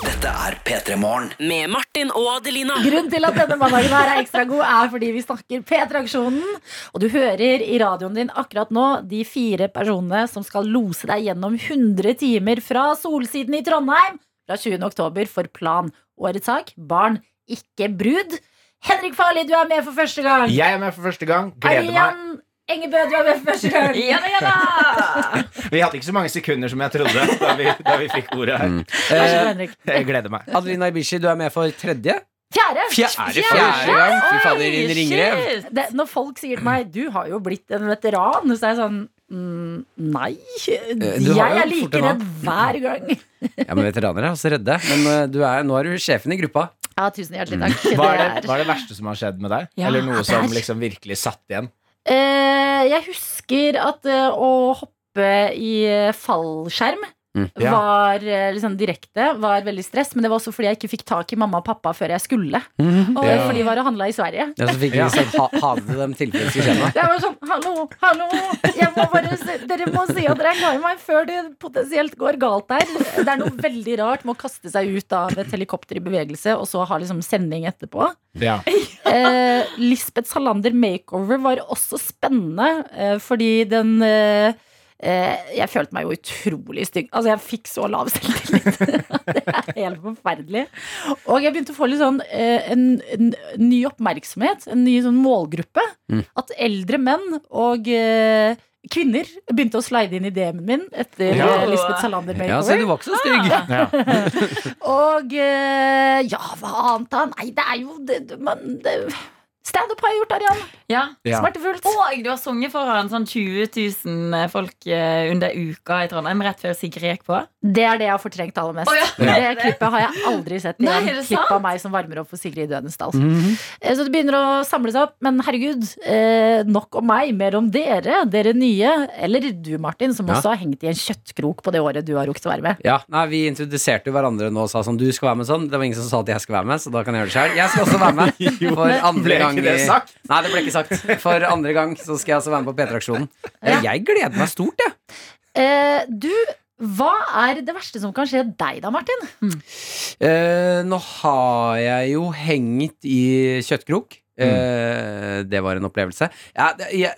Dette er P3 Morgen. Med Martin og Adelina. Grunnen til at denne mandagen her er ekstra god, er fordi vi snakker P3-aksjonen. Og du hører i radioen din akkurat nå de fire personene som skal lose deg gjennom 100 timer fra Solsiden i Trondheim fra 20. oktober for Plan. Årets sak barn, ikke brud. Henrik Farli, du er med for første gang. Jeg er med for første gang. Gleder meg. Engebø, du er med for første gang. Ja ja da! Vi hadde ikke så mange sekunder som jeg trodde da vi, da vi fikk ordet her. Mm. Eh, Jeg gleder meg. Adelina Ibishi, du er med for tredje? Fjerde. Fjerde, fjerde Fjerde. Når folk sier til meg Du har jo blitt en veteran, så er jeg sånn mm, Nei. du Jeg er like redd hver gang. Ja, men Veteraner er også redde. Men eh, du er, nå er du sjefen i gruppa. Ja, tusen hjertelig takk. Hva er, det, hva er det verste som har skjedd med deg? Ja, Eller noe som liksom virkelig satt igjen? Eh, jeg husker at eh, å hoppe i eh, fallskjerm Mm. Ja. var eh, liksom direkte, var veldig stress. Men det var også fordi jeg ikke fikk tak i mamma og pappa før jeg skulle. Og, Ja. For de var og handla i Sverige. Ja, så fikk vi sånn ha, ha det dem skje. Jeg var sånn, hallo, hallo jeg må bare se, Dere må si at dere er glad i meg før det potensielt går galt der. Det er noe veldig rart med å kaste seg ut av et helikopter i bevegelse og så ha liksom sending etterpå. Ja. Eh, Lisbeth Salander makeover var også spennende, eh, fordi den eh, Jeg følte meg jo utrolig stygg. Altså, jeg fikk så lav selvtillit. det er helt forferdelig. Og jeg begynte å få litt sånn eh, en, en ny oppmerksomhet, en ny sånn målgruppe. Mm. At eldre menn og eh, kvinner begynte å slide inn i DM-en min etter Ja. eh, Lisbeth Salander Ja, så du var ikke så stygg. Ja. Og eh, ja, hva annet da? Nei, det er jo det- man, det, Standup har jeg gjort, Arian. Ja. Ja. Smertefullt. Og du har sunget foran sånn 20 000 folk eh, under uka i Trondheim rett før Sigrid gikk på. Det er det jeg har fortrengt aller mest. Oh, ja. Det klippet har jeg aldri sett Nei, igjen. det Klipp sant? av meg som varmer opp for Sigrid Dødensdal. Mm -hmm. Så det begynner å samle seg opp. Men herregud, eh, nok om meg, mer om dere. Dere nye. Eller du, Martin, som Ja. også har hengt i en kjøttkrok på det året du har rukket å være med. Ja, nei, Vi introduserte jo hverandre nå og sa sånn Du skal være med sånn. Det var ingen som sa at jeg skal være med, så da kan jeg gjøre det sjøl. Jeg skal også være med. For andre Ble gang ikke det i- sagt? Nei, det ble ikke sagt. For andre gang så skal jeg altså være med på P3-aksjonen. Eh, Ja. Jeg gleder meg stort, jeg. Eh, du, hva er det verste som kan skje deg da, Martin? Eh, nå har jeg jo hengt i kjøttkrok. Eh, det var en opplevelse. Ja, jeg,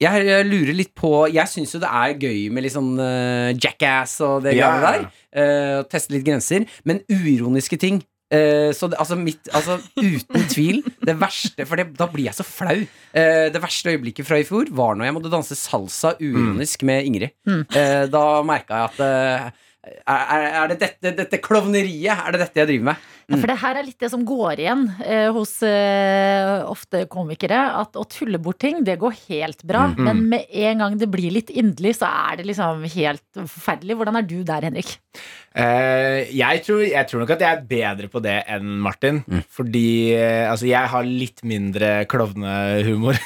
Jeg lurer litt på Jeg syns jo det er gøy med litt sånn uh, jackass og det yeah. greiene der. Uh, teste litt grenser. Men uironiske ting. Eh, så det, altså, mitt, altså uten tvil det verste For det, da blir jeg så flau. Eh, det verste øyeblikket fra i fjor var når jeg måtte danse salsa uironisk med Ingrid. Eh, da merka jeg at eh, er, er det dette, dette klovneriet Er det dette jeg driver med? Ja, for det her er litt det som går igjen eh, hos eh, ofte komikere. At å tulle bort ting, det går helt bra. Men med en gang det blir litt inderlig, så er det liksom helt forferdelig. Hvordan er du der, Henrik? Eh, jeg, tror, jeg tror nok at jeg er bedre på det enn Martin. Fordi eh, altså, jeg har litt mindre klovnehumor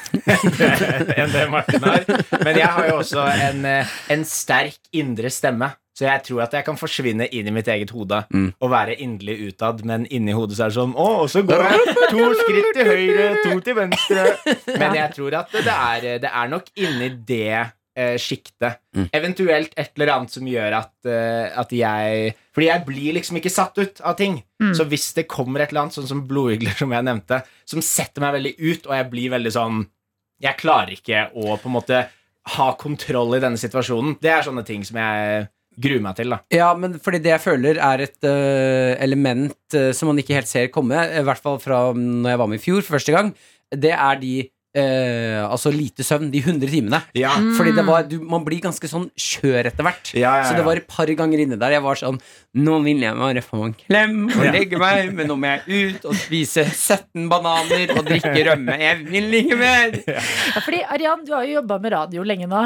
enn det Martin har. Men jeg har jo også en, eh, en sterk indre stemme. Så jeg tror at jeg kan forsvinne inn i mitt eget hode og være inderlig utad, men inni hodet så er det sånn Å, og så går jeg to skritt til høyre, to til venstre. Men jeg tror at det er, det er nok inni det eh, sjiktet. Eventuelt et eller annet som gjør at, uh, at jeg Fordi jeg blir liksom ikke satt ut av ting. Så hvis det kommer et eller annet, sånn som blodigler, som jeg nevnte, som setter meg veldig ut, og jeg blir veldig sånn Jeg klarer ikke å på en måte ha kontroll i denne situasjonen. Det er sånne ting som jeg gruer meg til. da Ja, men fordi det jeg føler er et uh, element uh, som man ikke helt ser komme, i hvert fall fra når jeg var med i fjor for første gang, det er de øh, altså lite søvn, de 100 timene. Ja, Fordi det var, du, man blir ganske sånn skjør etter hvert. Ja, ja, Så det var et par ganger inne der jeg var sånn Nå vil jeg bare få en klem og legge meg, men nå må jeg ut og spise 17 bananer og drikke rømme. Jeg vil ikke mer! Ja, fordi Arian, du har jo jobba med radio lenge nå.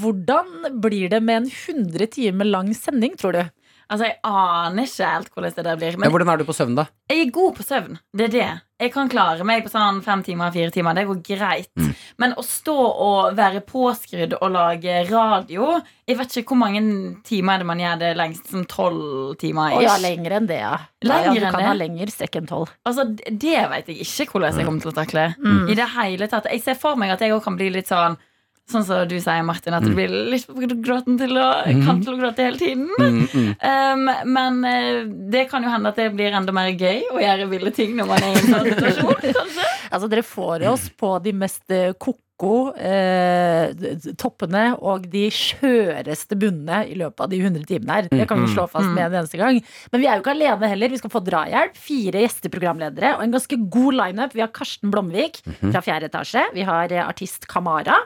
Hvordan blir det med en 100 timer lang sending, tror du? Altså, Jeg aner ikke helt hvordan det der blir. Ja, Men hvordan er du på søvn, da? jeg er god på søvn. Det er det. Jeg kan klare meg på sånn fem timer, fire timer. Det går greit. Mm. Men å stå og være påskrudd og lage radio Jeg vet ikke hvor mange timer er det man gjør det lengst. Som tolv timer? Ja, lenger enn det, ja. Lenger ja, ja du enn kan det? ha lenger strekk enn tolv. Altså, Det vet jeg ikke hvordan jeg kommer til å takle. Mm. I det hele tatt Jeg ser for meg at jeg òg kan bli litt sånn Sånn som du sier, Martin, at du blir litt på gråten til å, kan til å gråte hele tiden. Mm, mm. Um, men eh, det kan jo hende at det blir enda mer gøy å gjøre ville ting når man er i en sånn situasjon. kanskje Altså, dere får oss på de mest eh, ko-ko eh, toppene og de skjøreste bunnene i løpet av de 100 timene her. Det kan vi slå fast med en eneste gang. Men vi er jo ikke alene heller. Vi skal få drahjelp. Fire gjesteprogramledere og en ganske god lineup. Vi har Karsten Blomvik fra fjerde etasje. Vi har eh, artist Kamara.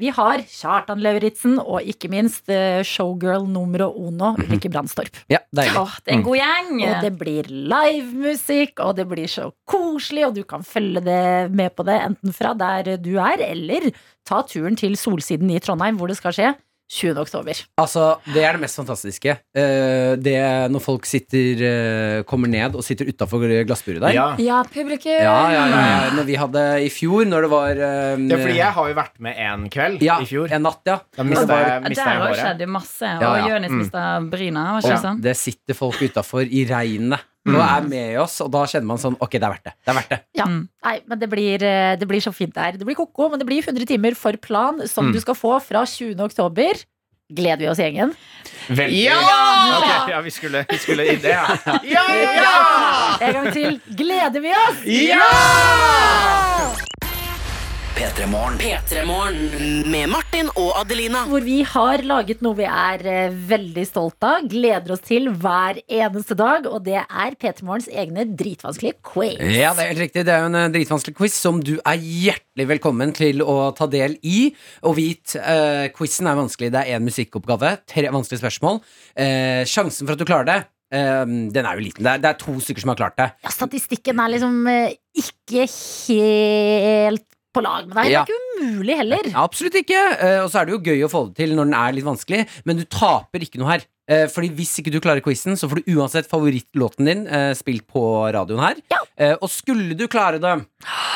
Vi har Kjartan Lauritzen og ikke minst eh, showgirl numero uno Ulrikke Brandstorp. Ja, deilig. Åh, det er en god gjeng. Og det blir livemusikk, og det blir så koselig, og du kan følge det med på det enten fra der du er, eller ta turen til Solsiden i Trondheim, hvor det skal skje 20. oktober. Altså, det er det mest fantastiske. Uh, det når folk sitter uh, kommer ned og sitter utafor glassburet der. ja. Ja, publikum. Ja, ja, ja, ja. Når vi hadde i fjor, når det var um, ja, fordi jeg har jo vært med en kveld ja, i fjor. En natt, ja. Da mista Det jeg, mistet Der har skjedde masse. Ja, ja. Jonis mista bryna. Var ikke Ja. det sånn? Det sitter folk utafor i regnet og er med oss, og da kjenner man sånn Ok, det er verdt det. Det er verdt det. Ja. Mm. Nei, men det blir, eh, det blir så fint der. Det blir ko-ko, men det blir 100 timer for plan, som Mm. du skal få fra 20. oktober. Gleder vi oss, gjengen? Veldig. Ja! Okay, ja, vi skulle, vi skulle i det, ja. En gang til. Gleder vi oss? P3morgen. P3morgen med Martin og Adelina. Hvor vi har laget noe vi er eh, veldig stolt av, gleder oss til hver eneste dag, og det er P3 Morgens egne dritvanskelige quiz. Ja, det er helt riktig. Det er jo en eh, dritvanskelig quiz som du er hjertelig velkommen til å ta del i. Og vit, uh, quizen er vanskelig. Det er én musikkoppgave, tre vanskelige spørsmål. Uh, sjansen for at du klarer det, Um, den er jo liten. Det er, det er to stykker som har klart det. Ja, statistikken er liksom uh, ikke helt på lag med deg. Ja. Det er ikke umulig heller. Absolutt ikke. Eh, og så er det jo gøy å få det til når den er litt vanskelig, men du taper ikke noe her. Eh, fordi hvis ikke du klarer quizen, så får du uansett favorittlåten din eh, spilt på radioen her. Ja. Og skulle du klare det,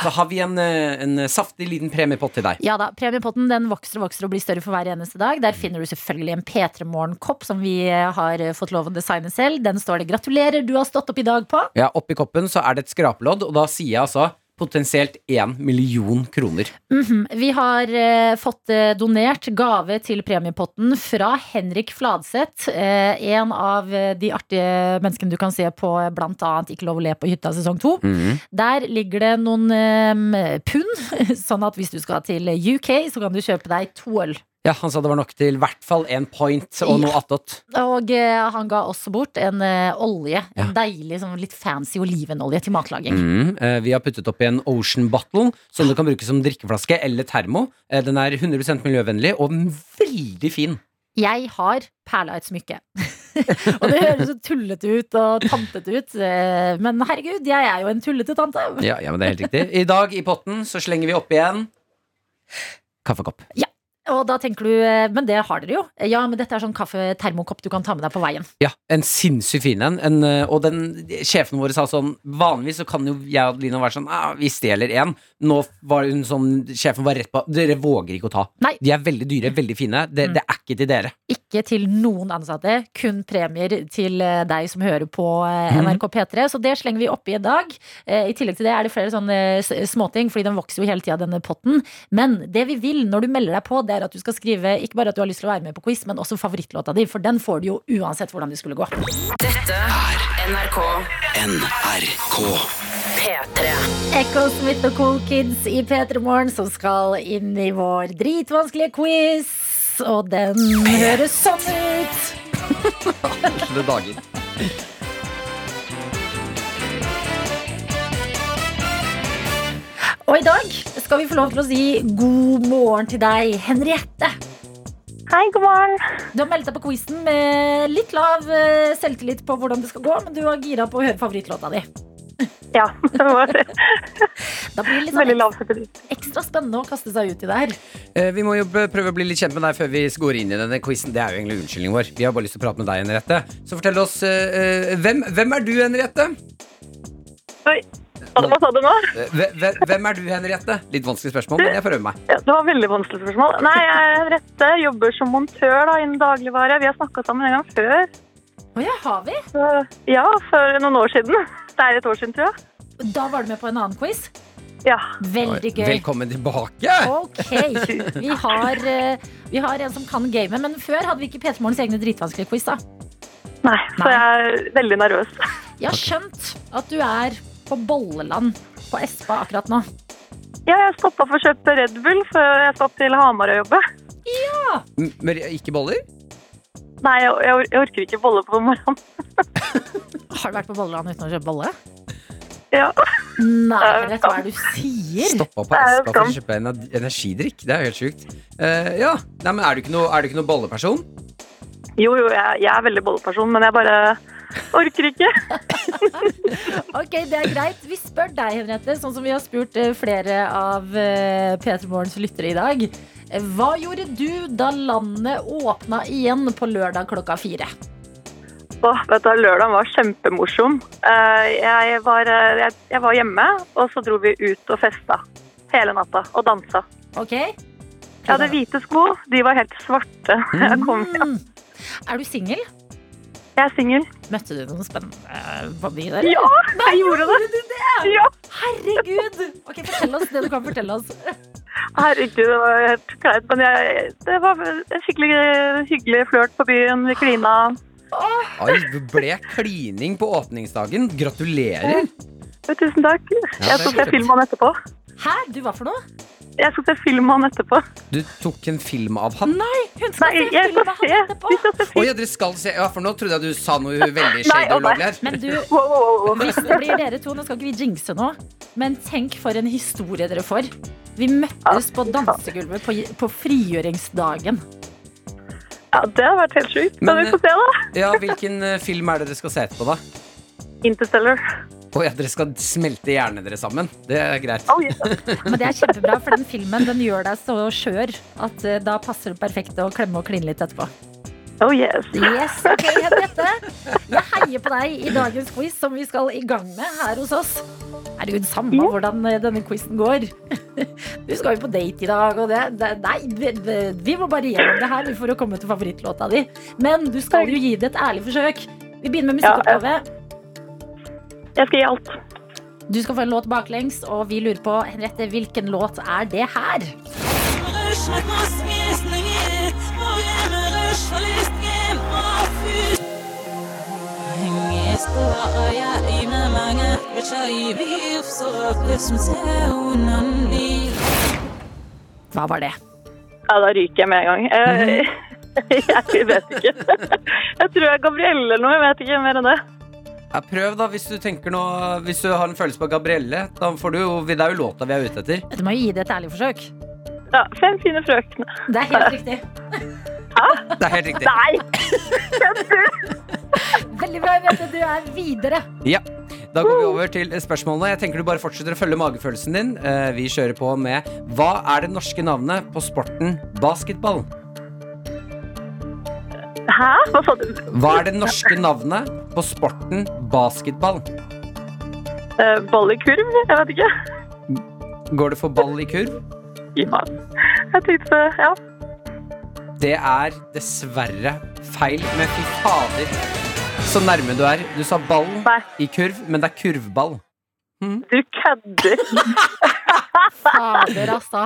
så har vi en, en saftig liten premiepott til deg. Ja da, Premiepotten den vokser og vokser og blir større for hver eneste dag. Der finner du selvfølgelig en P3 Morgen-kopp som vi har fått lov å designe selv. Den står det 'Gratulerer, du har stått opp i dag' på. Ja, Oppi koppen så er det et skrapelodd, og da sier jeg altså potensielt én million kroner. Mhm. Vi har eh, fått eh, donert gave til premiepotten fra Henrik Fladseth. Eh, en av eh, de artige menneskene du kan se på bl.a. blant annet Ikke lov å le på hytta sesong to. Mhm. Der ligger det noen eh, pund, sånn at hvis du skal til UK, så kan du kjøpe deg to øl. Ja, Han sa det var nok til i hvert fall én point og noe attåt. Og eh, han ga også bort en eh, olje. En deilig, sånn litt fancy olivenolje til matlaging. Mm, eh, vi har puttet oppi en Ocean Bottle, som du kan bruke som drikkeflaske eller termo. Eh, den er 100% miljøvennlig og veldig fin. Jeg har perla et smykke. og det høres så tullete ut og tantete ut, eh, men herregud, jeg er jo en tullete tante. Ja, ja, men det er helt riktig. I dag i potten så slenger vi oppi en kaffekopp. Og da tenker du, eh, men det har dere jo. Ja, men dette er sånn kaffe-termokopp du kan ta med deg på veien. Ja, en sinnssykt fin en. en. eh, Og den sjefen vår sa sånn Vanligvis så kan jo jeg og Adelina være sånn ah, Vi stjeler en. Nå var hun sånn Sjefen var rett på Dere våger ikke å ta. Nei. De er veldig dyre, veldig fine. Det, Mm. det er ikke til dere. Ikke til noen ansatte, kun premier til eh, deg som hører på Mhm. NRK P3. Så det slenger vi oppi i dag. I tillegg til det er det flere sånne småting, fordi den vokser jo hele tida, denne potten. Men det vi vil når du melder deg på, det er at du skal skrive ikke bare at du har lyst til å være med på quiz, men også favorittlåta di, for den får du jo uansett hvordan det skulle gå. Dette er NRK NRK. P3. Echo Smith og Cool Kids i P3 Morgen som skal inn i vår dritvanskelige quiz. Og den høres sånn ut. Koselige dager. Og i dag skal vi få lov til å si god morgen til deg, Henriette. Hei, god morgen. Du har meldt deg på quizen med litt lav eh, selvtillit på hvordan det skal gå, men du var gira på å høre favorittlåta di. Ja, det var det. Da blir det litt sånn ekstra spennende å kaste seg ut i det her. Eh, Vi må jo prøve å bli litt kjent med deg før vi går inn i denne quizen. Det er jo egentlig unnskyldningen vår. Vi har bare lyst til å prate med deg, Henriette. Så fortell oss eh, eh, hvem, hvem er du, Henriette? Oi, hva sa du nå? Hve- hve- Hvem er du, Henriette? Litt vanskelig spørsmål, men jeg prøver meg. Ja, det var veldig vanskelig spørsmål. Nei, jeg er Henriette, jobber som montør da, innen dagligvare. Vi har snakket sammen en gang før. Å ja, har vi? Så, ja, for noen år siden. Det er et år siden, tror jeg. Da var du med på en annen quiz. Ja. Veldig gøy. Velkommen tilbake! Ok, vi har, eh, vi har en som kan gamet, men før hadde vi ikke P3 Morgens egne dritvanskelige quiz. da. Nei, så Nei. jeg er veldig nervøs. Jeg har skjønt at du er på Bolleland på Espa akkurat nå. Ja, jeg stoppa for å kjøpe Red Bull før jeg skal til Hamar og jobbe. M- Men ikke boller? Nei, jeg, jeg, jeg orker ikke bolle på morgenen. Har du vært på Bolleland uten å kjøpe bolle? Ja. Nei, Henriette, hva er det du sier? Stoppa på Espa for å kjøpe ener- energidrikk? Det er jo helt sjukt. Uh, ja, Nei, men Er du ikke noe, er du ikke noe bolleperson? Jo, jo, jeg, jeg er veldig bolleperson, men jeg bare orker ikke. Ok, det er greit. Vi spør deg, Henriette, sånn som vi har spurt eh, flere av eh, P3 Morgens lyttere i dag. Eh, Hva gjorde du da landet åpna igjen på lørdag klokka fire? Åh, vet du, Lørdagen var kjempemorsom. Jeg var, jeg, jeg var hjemme, og så dro vi ut og festa hele natta og dansa. Ok? Jeg hadde hvite sko, de var helt svarte. Jeg kom hjem. Mm. Er du singel? Jeg er singel. Møtte du noen spennende eh, på byen? eller? Ja, jeg gjorde det! Ja, Herregud! Ok, Fortell oss det du kan fortelle oss. herregud, det var helt kleint. Men jeg, det var en skikkelig hyggelig flørt på byen. Vi klina. Oi, det ble klining på åpningsdagen. Gratulerer. Tusen takk. det Jeg skal se kjempe- film av etterpå. Hæ? Du hva for noe? Jeg skal se film av han etterpå. Du tok en film av han? Nei, hun skal Nei, se jeg film skal med se. han etterpå. Vi skal se Å film. ja, dere skal se Ja, for nå trodde jeg du sa noe veldig Nei, shady og ulovlig her. Men du, Wow, wow, wow, wow. hvis det blir dere to, nå skal ikke vi jinxe nå, men tenk for en historie dere får. Vi møttes på dansegulvet på, på frigjøringsdagen. Ja, det har vært helt sjukt. Men Men, vi får se, da. Ja, Hvilken eh, film er det dere skal se etterpå, da? Interstellar. Å ja, dere skal smelte hjernene deres sammen. Det er greit. Oh, yes. Men det er kjempebra, for den filmen den gjør deg så skjør at eh, da passer det perfekt å klemme og kline litt etterpå. oh yes. Yes, ok, Henriette. Jeg heier på deg i dagens quiz som vi skal i gang med her hos oss. Herregud, samme yeah. hvordan eh, denne quizen går. Du skal jo på date i dag, og det, det Nei, vi, vi- må bare gjennom det her for å komme til favorittlåta di. Men du skal jo gi det et ærlig forsøk. Vi begynner med Ja, musikkoppgave. Jeg skal gi alt. Du skal få en låt baklengs, og vi lurer på Henriette, hvilken låt er det her? Hva var det? Ja, da ryker jeg med en gang. Jeg, jeg vet ikke. Jeg tror jeg er Gabrielle eller noe. Jeg vet ikke mer enn det. Ja, prøv, da, hvis du tenker noe Hvis du har en følelse på Gabrielle. Da får du jo, det er jo låta vi er ute etter. Du må jo gi det et ærlig forsøk. Ja, Fem fine frøkner. Det er helt riktig. Det er helt riktig. Nei! Veldig bra, Jeg vet at Du er videre. Ja. Da går vi over til spørsmålene. Jeg tenker du bare fortsetter å følge magefølelsen din. Eh, Vi kjører på med Hva er det norske navnet på sporten basketball? Hæ? Hva sa du? Hva er det norske navnet på sporten basketball? Uh, Ball i kurv? Jeg vet ikke. Går det for ball i kurv? Ja. Jeg tenkte Ja. Det er dessverre feil, men fy fader. Så nærme du er. Du sa ball Nei. i kurv, men det er kurvball. Du kødder. Fader, altså.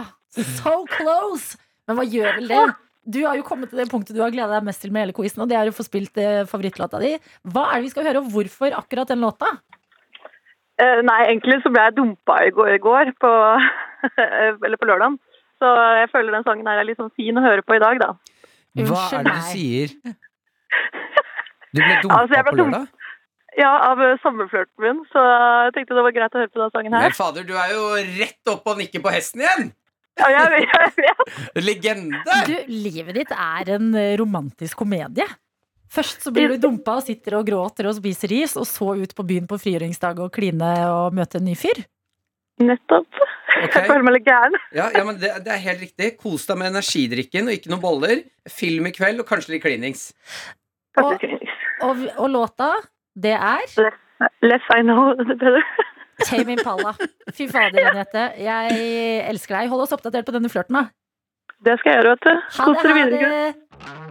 So close! Men hva gjør vel det? Du har jo kommet til det punktet du har gleda deg mest til med hele quizen, og det er å få spilt eh, favorittlåta di. Hva er det vi skal høre, og hvorfor akkurat den låta? Eh, nei, egentlig så ble jeg dumpa i går, i går på, eller på lørdagen. Så jeg føler den sangen er litt sånn fin å høre på i dag, da. Hva er det du sier? Du ble dumpa Altså, ble på lørdag? Ja, av eh, sommerflørten min, så jeg tenkte det var greit å høre på den sangen her. Men fader, du er jo rett opp og nikker på hesten igjen! Ja, jeg, jeg vet. Legende! Du, livet ditt er en eh, romantisk komedie. Først så blir du dumpa og sitter og gråter og spiser ris, og så ut på byen på frigjøringsdag og kline og møte en ny fyr. Nettopp. Okay. Jeg føler meg litt gæren. Ja, ja men det, det er helt riktig. Kos deg med energidrikken og ikke noen boller. Film i kveld og kanskje litt klinings. Og-. Og, og låta, det er Less I know, the better. Tame Impala. Fy fader, Anette. Jeg elsker deg. Hold oss oppdatert på denne flørten, da. Det skal jeg gjøre, vet du. Kos det, dere videre.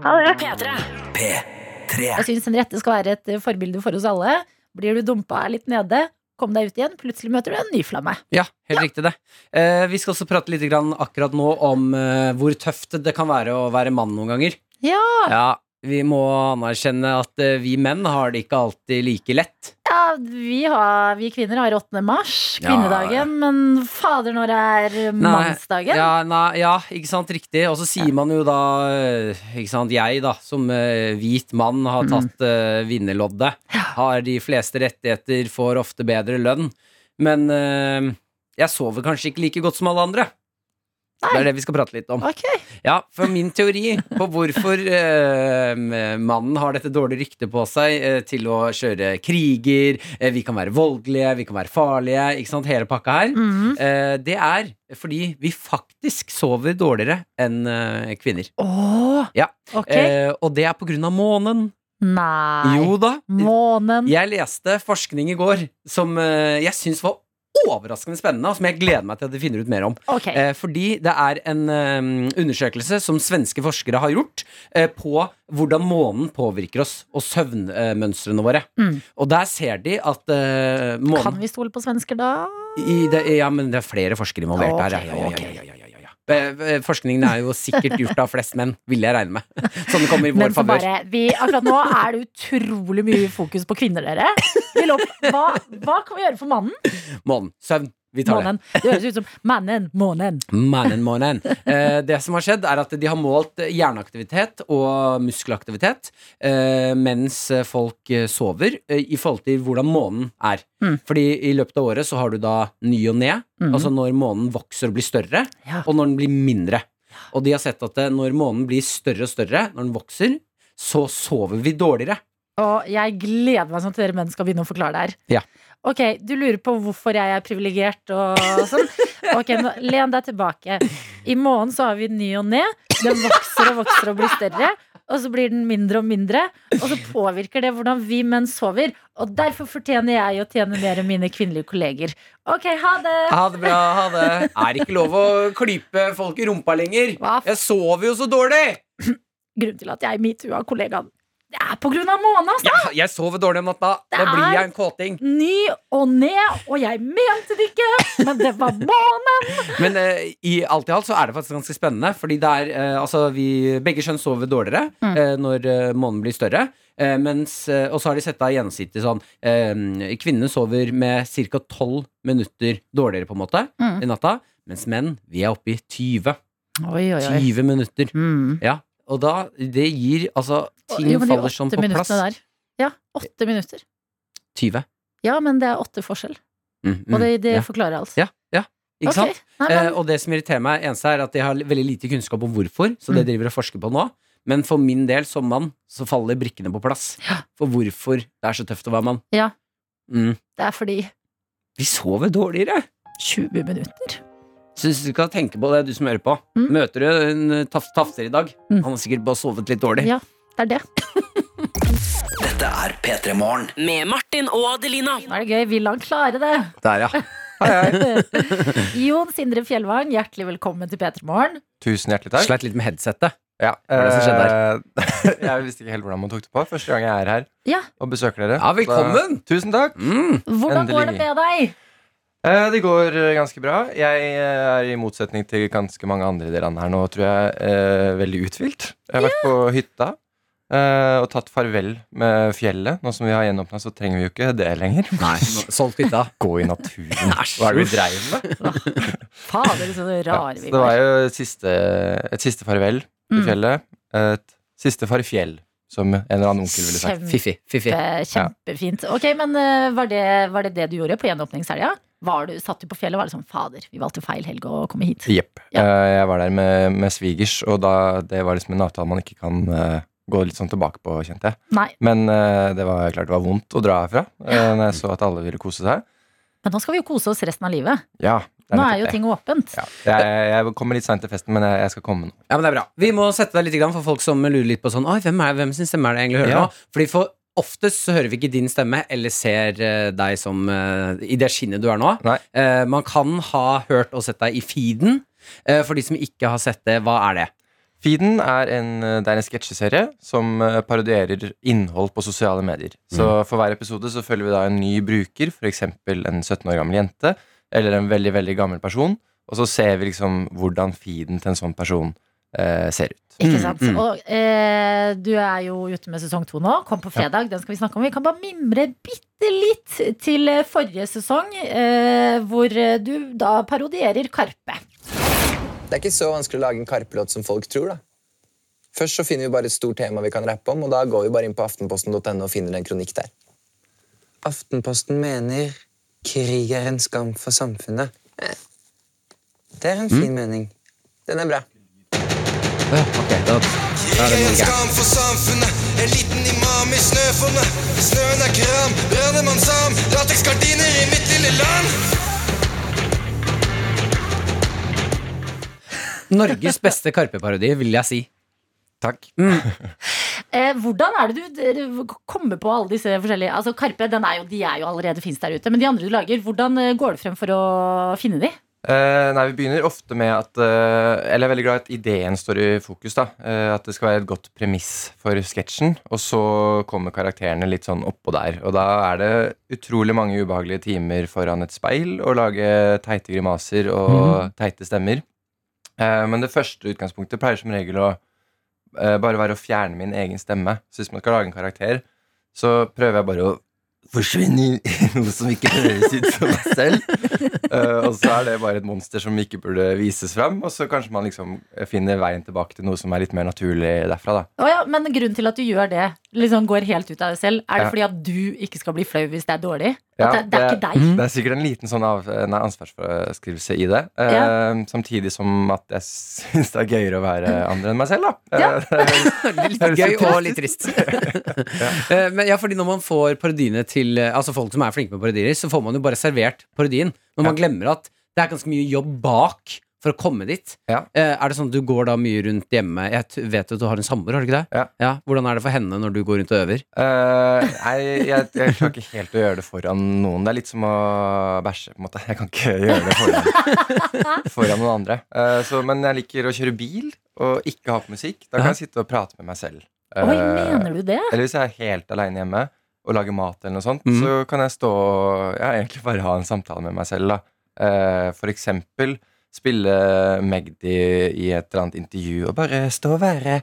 Ha det. P3. P3. Jeg syns Henriette skal være et forbilde for oss alle. Blir du dumpa litt nede, kom deg ut igjen. Plutselig møter du en ny flamme. Ja, helt riktig det. Eh, vi skal også prate litt grann akkurat nå om eh, hvor tøft det kan være å være mann noen ganger. Ja. Ja, vi må anerkjenne at eh, vi menn har det ikke alltid like lett. Ja, vi, har, vi kvinner har 8. mars, Ja. kvinnedagen, men fader, når det er mannsdagen Ja, nei, ja, ikke sant, riktig. Og så sier man jo da, eh, ikke sant, jeg da, som eh, hvit mann har Mm. tatt eh, vinnerloddet, har de fleste rettigheter, får ofte bedre lønn. Men uh, jeg sover kanskje ikke like godt som alle andre. Det er det vi skal prate litt om. Okay. Ja, for min teori på hvorfor eh, mannen har dette dårlige ryktet på seg eh, til å kjøre kriger, eh, vi kan være voldelige, vi kan være farlige, ikke sant, hele pakka her, eh, det er fordi vi faktisk sover dårligere enn eh, kvinner. Åh, Ja. ok. Eh, og det er på grunn av månen. Nei. Jo da. Månen. Jeg leste forskning i går som jeg syns var overraskende spennende, og som jeg gleder meg til at de finner ut mer om. Okay. Eh, fordi det er en um, undersøkelse som svenske forskere har gjort eh, på hvordan månen påvirker oss og søvnmønstrene våre. Mm. Og der ser de at eh, Kan vi stole på svensker da? i det, Ja, men det er flere forskere involvert her. Ok, Ja, ja, ja, ja, ja, Forskningen er jo sikkert gjort av flest menn, vil jeg regne med. Sånn det kommer i vår favør. akkurat nå er det utrolig mye fokus på kvinner, dere. Hva, hva kan vi gjøre for mannen? Månen. Søvn. Vi tar. Månen. Det høres ut som mannen, månen. Mannen, månen. Eh, det som har skjedd, er at de har målt hjerneaktivitet og muskelaktivitet eh, mens folk eh, sover, eh, i forhold til hvordan månen er. Mm. Fordi i løpet av året så har du da ny og ned, mm. altså når månen vokser og blir større, Ja. og når den blir mindre. Og de har sett at eh, når månen blir større og større, når den vokser, så sover vi dårligere. Og jeg gleder meg sånn til dere menn skal begynne å forklare det her. Ja. Ok, du lurer på hvorfor jeg er privilegert og sånn. Ok, nå, len deg tilbake. I månen så har vi ny og ned. Den vokser og vokser og blir større. Og så blir den mindre og mindre. Og så påvirker det hvordan vi menn sover. Og derfor fortjener jeg å tjene mer enn mine kvinnelige kolleger. Ok, ha det! Ha det bra, ha det. Er ikke lov å klype folk i rumpa lenger. Hva Jeg sover jo så dårlig! Grunnen til at jeg metoo-a kollegaen. Det er på grunn av månen, altså! Ja, jeg sover dårlig om natta. Da Det blir er- jeg en kåting. Ny og ned, og jeg mente det ikke, men det var månen! Men uh, i alt i alt så er det faktisk ganske spennende. Fordi det er, uh, altså vi, begge kjønn sover dårligere Mm. uh, når månen blir større. Mens, og så har de sett av gjennomsnittlig sånn Kvinnene sover med ca. 12 minutter dårligere på en måte Mm. i natta. Mens menn, vi er oppe i 20. Oi, oi, oi. 20 minutter. Mm. Ja, og da, det gir altså Ting Jo, faller sånn på plass. Der. Ja, åtte minutter. 20. Ja, men det er åtte forskjell. Mm, mm, Og det, det ja. forklarer alt. Ja, ja. Ikke okay. sant? Nei, men, Eh, og det som irriterer meg, eneste er at jeg har veldig lite kunnskap om hvorfor, så det Mm. driver og forsker på nå. Men for min del som mann, så faller brikkene på plass. Ja. For hvorfor det er så tøft å være mann. Ja. Mm. det er fordi Vi sover dårligere. 20 minutter. Syns du skal tenke på det, du som hører på. Mm. Møter du en eh, taf tafser i dag? Mm. Han har sikkert bare sovet litt dårlig. Ja, det er det. Dette er P3 Morgen. Med Martin og Adelina. Nå er det gøy. Vil han klare det? Der, ja. Jon Sindre Fjellvang, hjertelig velkommen til P3 Morgen. Tusen hjertelig takk. Sleit litt med headsetet. Ja, Hva er det som skjedde eh, jeg visste ikke helt hvordan man tok det på. Første gang jeg er her Ja. og besøker dere. Ja, velkommen! Så, tusen takk. Mm. Hvordan går det med deg? Eh, det går eh, ganske bra. Jeg eh, er i motsetning til ganske mange andre i det landet her nå, tror jeg, eh, veldig uthvilt. Jeg har vært på hytta eh, og tatt farvel med fjellet. Nå som vi har gjenåpna, så trenger vi jo ikke det lenger. Nei, solgt hytta. Gå i naturen. Hva er det du dreiv med? Fader, så Ja, rare så vi det var var. jo et siste, et siste farvel til Mm. fjellet. Et siste farfjell, som en eller annen onkel ville sagt. Kjempe, Fiffi. Fiffi. kjempefint. Ok, men var det, var det det du gjorde på gjenåpningshelga? Var du, satt du på fjellet og var det sånn Fader, vi valgte feil helg å komme hit. Jepp. Ja. Eh, Jeg var der med, med svigers, og da, det var liksom en avtale man ikke kan uh, gå litt sånn tilbake på, kjente jeg. Nei, Men uh, det var klart det var vondt å dra herfra uh, når jeg så at alle ville kose seg. men nå skal vi jo kose oss resten av livet. Ja, det Nå er jo ting åpent. ja. jeg, jeg kommer litt seint til festen, men jeg, jeg skal komme nå. Ja, men det er bra. Vi må sette deg litt i gang for folk som lurer litt på sånn Oi, hvem, er, hvem sin stemme er det egentlig hører Ja. nå? Fordi for oftest så hører vi ikke din stemme eller ser eh, deg som eh, i det skinnet du er nå. Nei. Eh, man kan ha hørt og sett deg i feeden. Eh, for de som ikke har sett det, hva er det? Feeden er en, eh, det er en sketsjeserie som eh, parodierer innhold på sosiale medier. Så for hver episode så følger vi da en ny bruker, f.eks. en 17 år gammel jente eller en veldig veldig gammel person, og så ser vi liksom hvordan feeden til en sånn person eh, ser ut. Ikke Mm, sant? mm. Og eh, du er jo ute med sesong to nå. Kom på fredag, den skal vi snakke om. Vi kan bare mimre bitte litt til eh, forrige sesong, eh, hvor eh, du da parodierer Karpe. Det er ikke så vanskelig å lage en Karpe-låt som folk tror. da. Først så finner vi bare et stort tema vi kan rappe om, og da går vi bare inn på aftenposten.no og finner en kronikk der. Aftenposten mener krig er en skam for samfunnet. Eh, Det er en fin mening. Den er bra. Ja, ok, da, da er det noe gærent. en liten imam i snøfonnet. Snøen er kram, Brannemann sam, lateksgardiner i mitt lille land. Norges beste Karpe-parodi, vil jeg si. Takk. Eh, hvordan er det du kommer på alle disse forskjellige Altså Karpe den er jo, de er jo allerede fins der ute, men de andre du lager, hvordan eh, går det frem for å finne de? Eh, nei, Vi begynner ofte med at uh, Eller jeg er veldig glad i at ideen står i fokus. da uh, At det skal være et godt premiss for sketsjen. Og så kommer karakterene litt sånn oppå der. Og da er det utrolig mange ubehagelige timer foran et speil å lage teite grimaser og teite stemmer. Men det første utgangspunktet pleier som regel å bare være å fjerne min egen stemme. Så hvis man skal lage en karakter, så prøver jeg bare å forsvinne i noe som ikke høres ut som meg selv. Uh, og så er det bare et monster som ikke burde vises fram. Og så kanskje man liksom finner veien tilbake til noe som er litt mer naturlig derfra. da Oh, ja, men grunnen til at du gjør det, liksom går helt ut av deg selv, er det Ja. fordi at du ikke skal bli flau hvis det er dårlig? Ja, At det, det er ikke deg? Det er sikkert en liten sånn av, nei, ansvarsforskrivelse i det. Eh, Samtidig som at jeg syns det er gøyere å være andre enn meg selv, da. Ja. Eh, Litt gøy og litt trist. Eh, Men ja, fordi når man får parodiene til Altså folk som er flinke med parodier, så får man jo bare servert parodien. Men man glemmer at det er ganske mye jobb bak for å komme dit. Ja. Eh, Er det sånn at du går da mye rundt hjemme? Jeg vet at du har en samboer, har du ikke det? Ja. Hvordan er det for henne når du går rundt og øver? Uh, nei, jeg, jeg klarer ikke helt å gjøre det foran noen. Det er litt som å bæsje. på en måte Jeg kan ikke gjøre det foran, foran noen andre. Uh, så, men jeg liker å kjøre bil og ikke ha på musikk. Da kan jeg sitte og prate med meg selv. Uh, Oi, mener du det? Eller hvis jeg er helt aleine hjemme og lager mat, eller noe sånt, mm. så kan jeg stå og ja, egentlig bare ha en samtale med meg selv. da Eh, For eksempel spille Magdi i et eller annet intervju og bare stå og være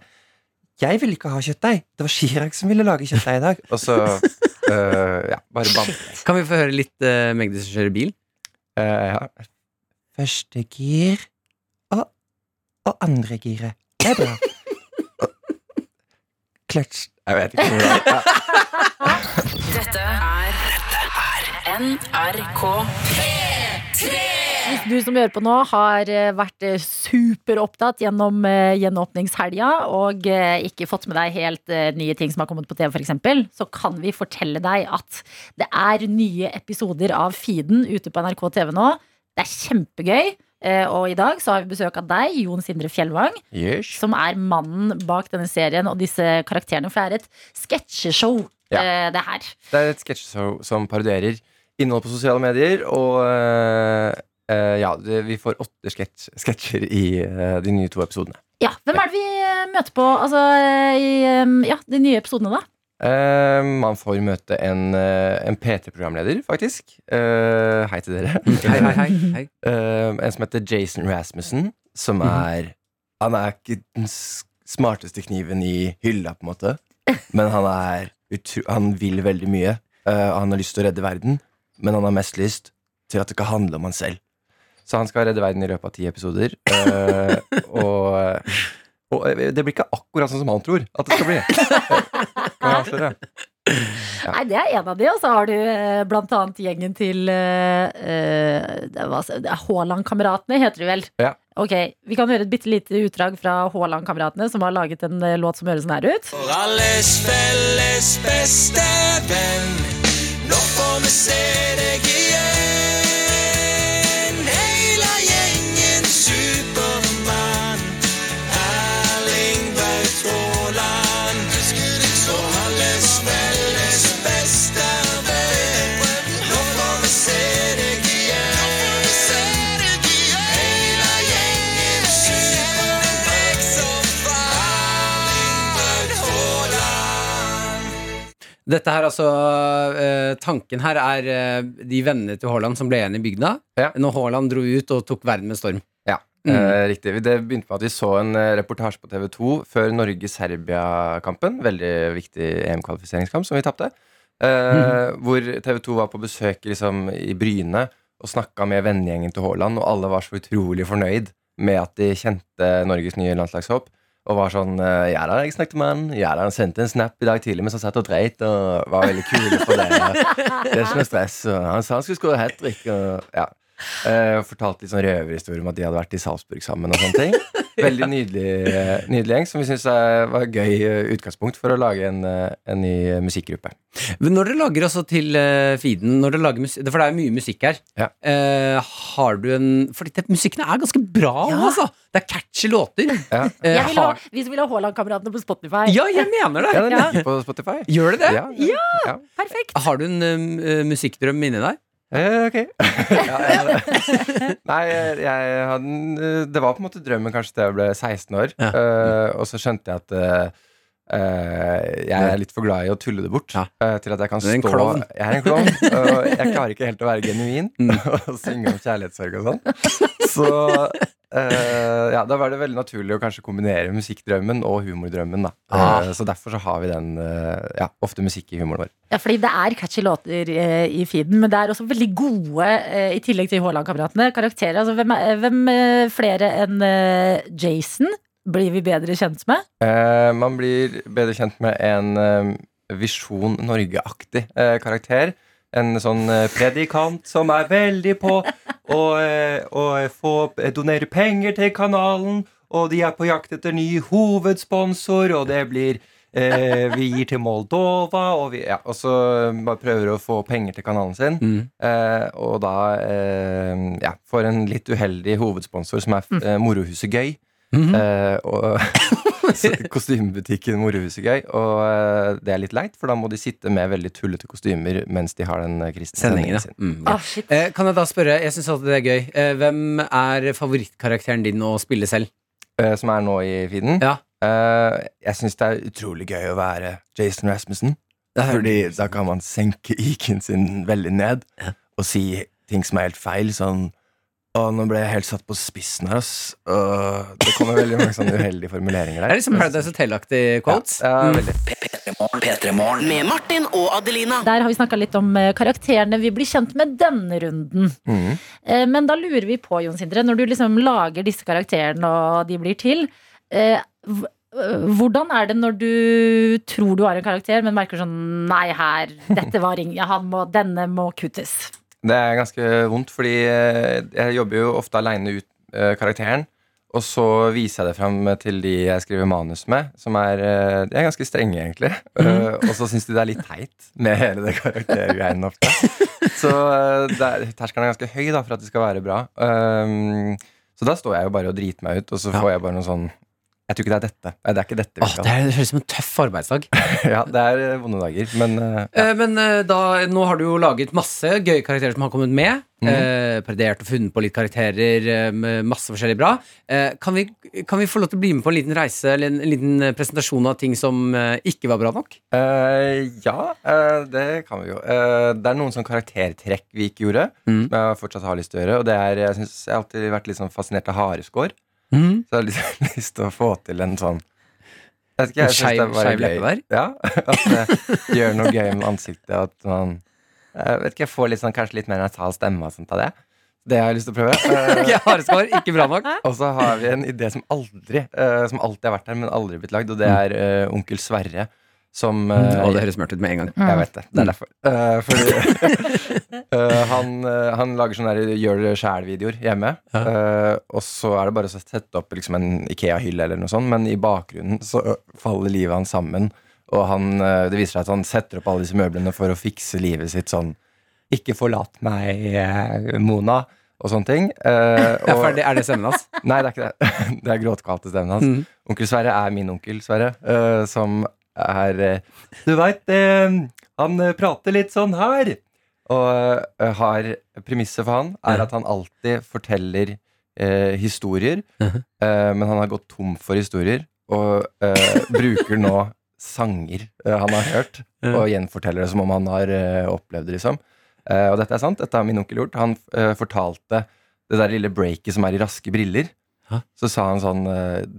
Jeg ville ikke ha kjøttdeig. Det var Chirag som ville lage kjøttdeig i dag. Og så uh, ja, bare bamle. Kan vi få høre litt uh, Magdi som kjører bil? Uh, ja. Første gir og, og andre giret. Det er bra. Kløtsj Jeg vet ikke. Ja. Dette er NRK Hvis du som hører på nå har eh, vært eh, superopptatt gjennom eh, gjenåpningshelga og ikke fått med deg helt nye ting som har kommet på TV, f.eks., så kan vi fortelle deg at det er nye episoder av Feeden ute på NRK TV nå. Det er kjempegøy. Og i dag så har vi besøk av deg, Jon Sindre Fjellvang, Yes. som er mannen bak denne serien og disse karakterene. For det er et sketsjeshow, Ja. det her. Det er et sketsjeshow som parodierer innhold på sosiale medier. Og eh, eh, ja, det, vi får åtte sketsjer i uh, de nye to episodene. Ja, Hvem er det vi eh, møter på altså, i ja, de nye episodene, da? Uh, man får møte en, en P3-programleder, faktisk. Eh, hei til dere. Hei, hei, hei. hei. En som heter Jason Rasmussen, som er Han er ikke den smarteste kniven i hylla, på en måte, men han er utro Han vil veldig mye. Eh, han har lyst til å redde verden, men han har mest lyst til at det ikke handler om han selv. Så han skal redde verden i løpet av ti episoder. Uh, og, og det blir ikke akkurat sånn som han tror at det skal bli. Kan jeg avsløre? Nei, Det er en av de, og så har du eh, blant annet gjengen til eh, eh, det var- det er Haaland-kameratene, heter de vel? Ja. Ok, Vi kan høre et bitte lite utdrag fra Haaland-kameratene, som har laget en eh, låt som høres sånn her ut. alles felles beste venn. Nå får vi se deg igjen. Dette her altså eh, Tanken her er eh, de vennene til Haaland som ble igjen i bygda. Ja. Når Haaland dro ut og tok verden med storm. Ja, Mm. eh, riktig. Det begynte med at vi så en eh, reportasje på TV 2 før Norge-Serbia-kampen. Veldig viktig EM-kvalifiseringskamp som vi tapte. Eh, Hvor TV 2 var på besøk liksom, i Bryne og snakka med vennegjengen til Haaland, og alle var så utrolig fornøyd med at de kjente Norges nye landslagshåp. Og var sånn eh, Ja da, jeg snakket med han. Ja da, han sendte en snap i dag tidlig mens han satt og dreit. Og var veldig kul for det. Det er ikke noe stress. Han sa han skulle skåre hat trick. Ja. Eh, og fortalte litt sånn røverhistorie om at de hadde vært i Salzburg sammen. og sånne ting Veldig nydelig, eh, nydelig gjeng, som vi syns var et gøy eh, utgangspunkt for å lage en, eh, en ny eh, musikkgruppe. Men når dere lager også til uh, feeden når dere lager For det er jo mye musikk her. Ja. uh, har du en Fordi musikken er ganske bra, Ja. altså! Det er catchy låter. Ja, Uh, Jeg vil ha, vi som vil ha Haaland-kameratene på Spotify. ja, jeg mener det! ja den Ja. ligger på Spotify. Gjør det det? Ja, ja. ja. Perfekt. Har du en eh, musikkdrøm inni deg? Eh, ok. ja, jeg, nei, jeg, hadde Det var på en måte drømmen kanskje til jeg ble 16 år. Ja. Uh, og så skjønte jeg at eh, jeg er litt for glad i å tulle det bort. Ja. eh, til at jeg kan Du er en stå klovn. Jeg er en klovn. og jeg klarer ikke helt å være genuin Mm. og synge om kjærlighetssorg og sånn. Så uh, ja, da var det veldig naturlig å kanskje kombinere musikkdrømmen og humordrømmen. da Ah. uh, Så derfor så har vi den uh, ja, ofte musikk i humoren vår. Ja, fordi det er catchy låter eh, i feeden, men det er også veldig gode, eh, i tillegg til Haaland-kameratene, karakterer. Altså, hvem, er, hvem eh, flere enn eh, Jason blir vi bedre kjent med? Eh, man blir bedre kjent med en eh, Visjon Norge-aktig eh, karakter. En sånn eh, predikant som er veldig på å, eh, å få eh, donere penger til kanalen. Og de er på jakt etter ny hovedsponsor, og det blir eh, Vi gir til Moldova, og, vi, ja, og så bare prøver å få penger til kanalen sin. Mm. Eh, og da eh, ja, får en litt uheldig hovedsponsor som er eh, Morohuset Gøy. Mhm. Eh, og Kostymebutikken Morehuset Gøy. Og eh, det er litt leit, for da må de sitte med veldig tullete kostymer mens de har den eh, kristne Sendingen, sendingen sin. Mm, ja. Ah, shit. Eh, kan jeg da spørre, jeg syns alltid det er gøy, eh, hvem er favorittkarakteren din å spille selv? Eh, som er nå i feeden. Ja. Eh, jeg syns det er utrolig gøy å være Jason Rasmussen. Fordi da kan man senke IQ-en sin veldig ned og si ting som er helt feil. Sånn Å, nå ble jeg helt satt på spissen her, ass. Og det kommer veldig mange sånne uheldige formuleringer der. Det er liksom Paradise Hotel-aktig quotes. Ja, ja veldig. P3morgen. Med Martin og Adelina. Der har vi snakka litt om eh, karakterene vi blir kjent med denne runden. Mhm. Eh, Men da lurer vi på, Jon Sindre, når du liksom lager disse karakterene og de blir til, eh, hv- hvordan er det når du tror du har en karakter, men merker sånn Nei, her, dette var ingen, han må, denne må kuttes. Det er ganske vondt, fordi eh, jeg jobber jo ofte aleine ut eh, karakteren. Og så viser jeg det fram til de jeg skriver manus med, som er, eh, de er ganske strenge, egentlig. Eh, og så syns de det er litt teit med hele det karaktergreiene ofte. Så eh, er- terskelen er ganske høy da, for at det skal være bra. Um, så da står jeg jo bare og driter meg ut, og så får jeg bare noen sånn Jeg tror ikke det er dette. Nei, det er ikke dette vi Åh, skal. det, er, det høres ut som en tøff arbeidsdag. ja, det er eh, vonde dager, men eh, Eh, Men eh, da, nå har du jo laget masse gøye karakterer som har kommet med. Mhm. Eh, parodert og funnet på litt karakterer eh, med masse forskjellig bra. Eh, kan, vi, kan vi få lov til å bli med på en liten reise eller en, en liten eh, presentasjon av ting som eh, ikke var bra nok? Eh, ja, eh, det kan vi jo. Eh, det er noen sånn karaktertrekk vi ikke gjorde, Mm. som jeg fortsatt har lyst til å gjøre. Og det er, jeg, synes, jeg har alltid vært litt sånn fascinert av hareskår. Mm. Så jeg har lyst, lyst til å få til en sånn jeg vet ikke, jeg synes det gøy. leppe der? Ja, At det gjør noe gøy med ansiktet. At man jeg vet ikke, jeg får litt sånn, kanskje litt mer nasal stemme og sånt av det. Det har jeg lyst til å prøve. jeg har et svar, ikke bra nok. og så har vi en idé som aldri eh, Som alltid har vært her, men aldri blitt lagd, og det er uh, Onkel Sverre. Som eh, Og det høres mørkt ut med en gang. Jeg vet det. Det er derfor. Uh, fordi uh, han, eh, han lager sånne der gjør det sjæl-videoer hjemme. Eh, og så er det bare å sette opp liksom en Ikea-hylle eller noe sånt, men i bakgrunnen så faller livet hans sammen. Og han, eh, det viser seg at han setter opp alle disse møblene for å fikse livet sitt sånn Ikke forlat meg, eh, Mona. Og sånne ting. Uh, og- er det, er det stemmen hans? Nei, det er ikke det. Det er gråtkvalte stemmen hans. Mm. Onkel Sverre er min onkel Sverre, uh, som er eh, Du veit, eh, han eh, prater litt sånn her. Og har Premisset for han er at han alltid forteller eh, historier, Mhm. eh, men han har gått tom for historier, og eh, bruker nå sanger han har hørt, Ja. og gjenforteller det som om han har opplevd det, liksom. Og dette er sant. Dette har min onkel gjort. Han fortalte det der lille breaket som er i raske briller. Så sa han sånn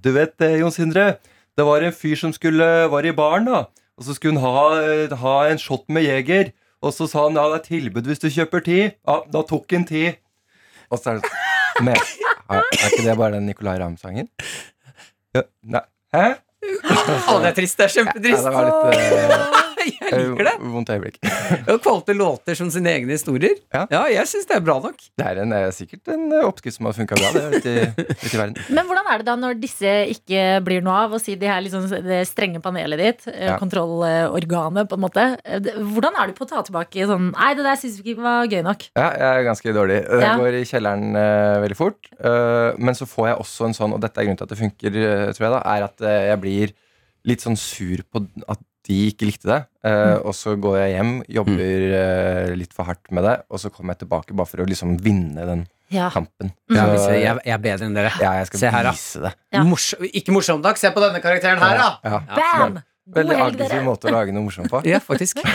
Du vet, Jon Sindre, det var en fyr som skulle var i baren, da. Og så skulle han ha, eh, ha en shot med Jeger. Og så sa han ja, det er tilbud hvis du kjøper ti. Ja, da tok han ti. Og så er det sånn er, er ikke det bare den Nicolay Ramm-sangen? Ja, nei. Hæ? Å, det er trist. Det er kjempetrist. Ja, det var litt eh, Jeg liker det. eh, Vondt øyeblikk. Og kvalte låter som sine egne historier. Ja, jeg syns det er bra nok. Det er en, eh, sikkert en eh, oppskrift som har funka bra. Det er ute ute i verden. Men hvordan er det da når disse ikke blir noe av, og si de her liksom, det strenge panelet ditt, Ja. kontrollorganet, på en måte. Hvordan er du på å ta tilbake sånn Nei, det der syns vi ikke var gøy nok. Ja, jeg er ganske dårlig. Det Ja. går i kjelleren uh, veldig fort. Uh, men så får jeg også en sånn, og dette er grunnen til at det funker, tror jeg, da, er at jeg blir litt sånn sur på at de ikke likte det. Eh, Og så går jeg hjem, jobber eh, litt for hardt med det, og så kommer jeg tilbake bare for å liksom vinne den Ja. kampen. Ja, hvis jeg, jeg, jeg er bedre enn dere. Ja, jeg skal Se her, da. vise det. Ja. Morsom, ikke morsomt takk. Se på denne karakteren her, da! Ja. Bam! Veldig aggressiv dere. måte å lage noe morsomt på. Ja, faktisk.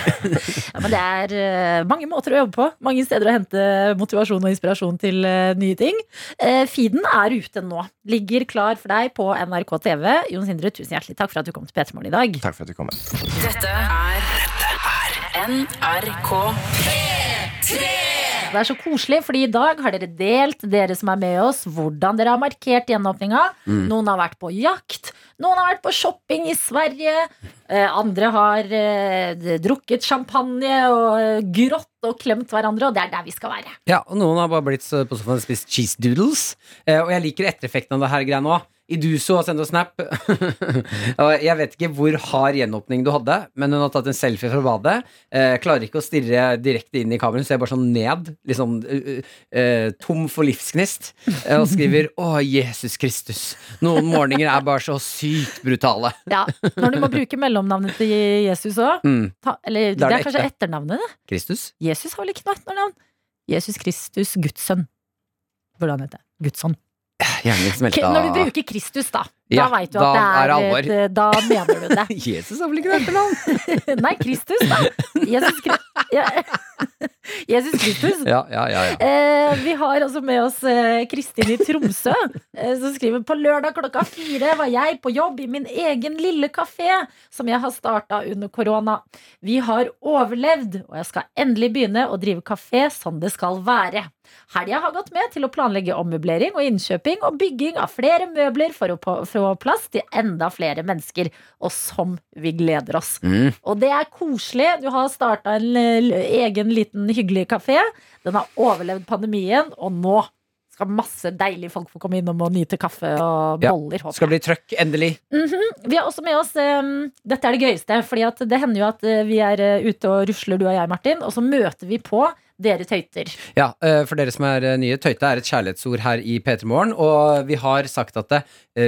Ja, men det er eh, mange måter å jobbe på. Mange steder å hente motivasjon og inspirasjon til eh, nye ting. Eh, feeden er ute nå. Ligger klar for deg på NRK TV. Jon Sindre, tusen hjertelig takk for at du kom til P3 Morgen i dag. Takk for at du kom. Dette er NRK Det er så koselig, fordi i dag har dere delt, dere som er med oss, hvordan dere har markert gjenåpninga. Mm. Noen har vært på jakt, noen har vært på shopping i Sverige. Eh, andre har eh, drukket champagne og eh, grått og klemt hverandre, og det er der vi skal være. Ja, og noen har bare blitt på sofaen og spist cheese doodles. Eh, og jeg liker ettereffekten av det her greia nå. Iduso har sendt oss snap. jeg vet ikke hvor hard gjenåpning du hadde, men hun har tatt en selfie fra badet. Eh, klarer ikke å stirre direkte inn i kameraet, ser bare sånn ned. Liksom uh, uh, tom for livsgnist. Eh, og skriver 'Å, Jesus Kristus'. Noen morgener er bare så sykt brutale. Ja, Når du må bruke mellomnavnet til Jesus òg. Mm. Eller det er, er er, kanskje ekte. etternavnet? det? Kristus? Jesus har vel ikke noe etternavn? Jesus Kristus, Guds sønn. Hvordan heter det? Guds sønn. Hjernen smelta. Når du bruker Kristus, da. Ja, da veit du at det er er, alvor. et, eh, Da mener du det. Jesus har vel ikke noe etternavn? Nei, Kristus, da. Jesus, Kri- ja. Jesus Kristus. Ja, ja, ja, ja. Eh, vi har altså med oss eh, Kristin i Tromsø, eh, som skriver på lørdag klokka fire var jeg på jobb i min egen lille kafé, som jeg har starta under korona. Vi har overlevd, og jeg skal endelig begynne å drive kafé som det skal være. Helga har gått med til å planlegge ommøblering og innkjøping og bygging av flere møbler for å få plass til enda flere mennesker, og som vi gleder oss. Mm. Og det er koselig. Du har starta en egen liten hyggelig kafé. Den har overlevd pandemien, og nå skal masse deilige folk få komme innom og nyte kaffe og boller. Ja, Skal bli trøkk, endelig. Mhm. Vi har også med oss um, Dette er det gøyeste, at det hender jo at eh, vi er eh, ute og rusler, du og jeg, Martin, og så møter vi på dere tøyter. Ja, eh, for dere som er eh, nye, tøyte er et kjærlighetsord her i P3 Morgen, og vi har sagt at det,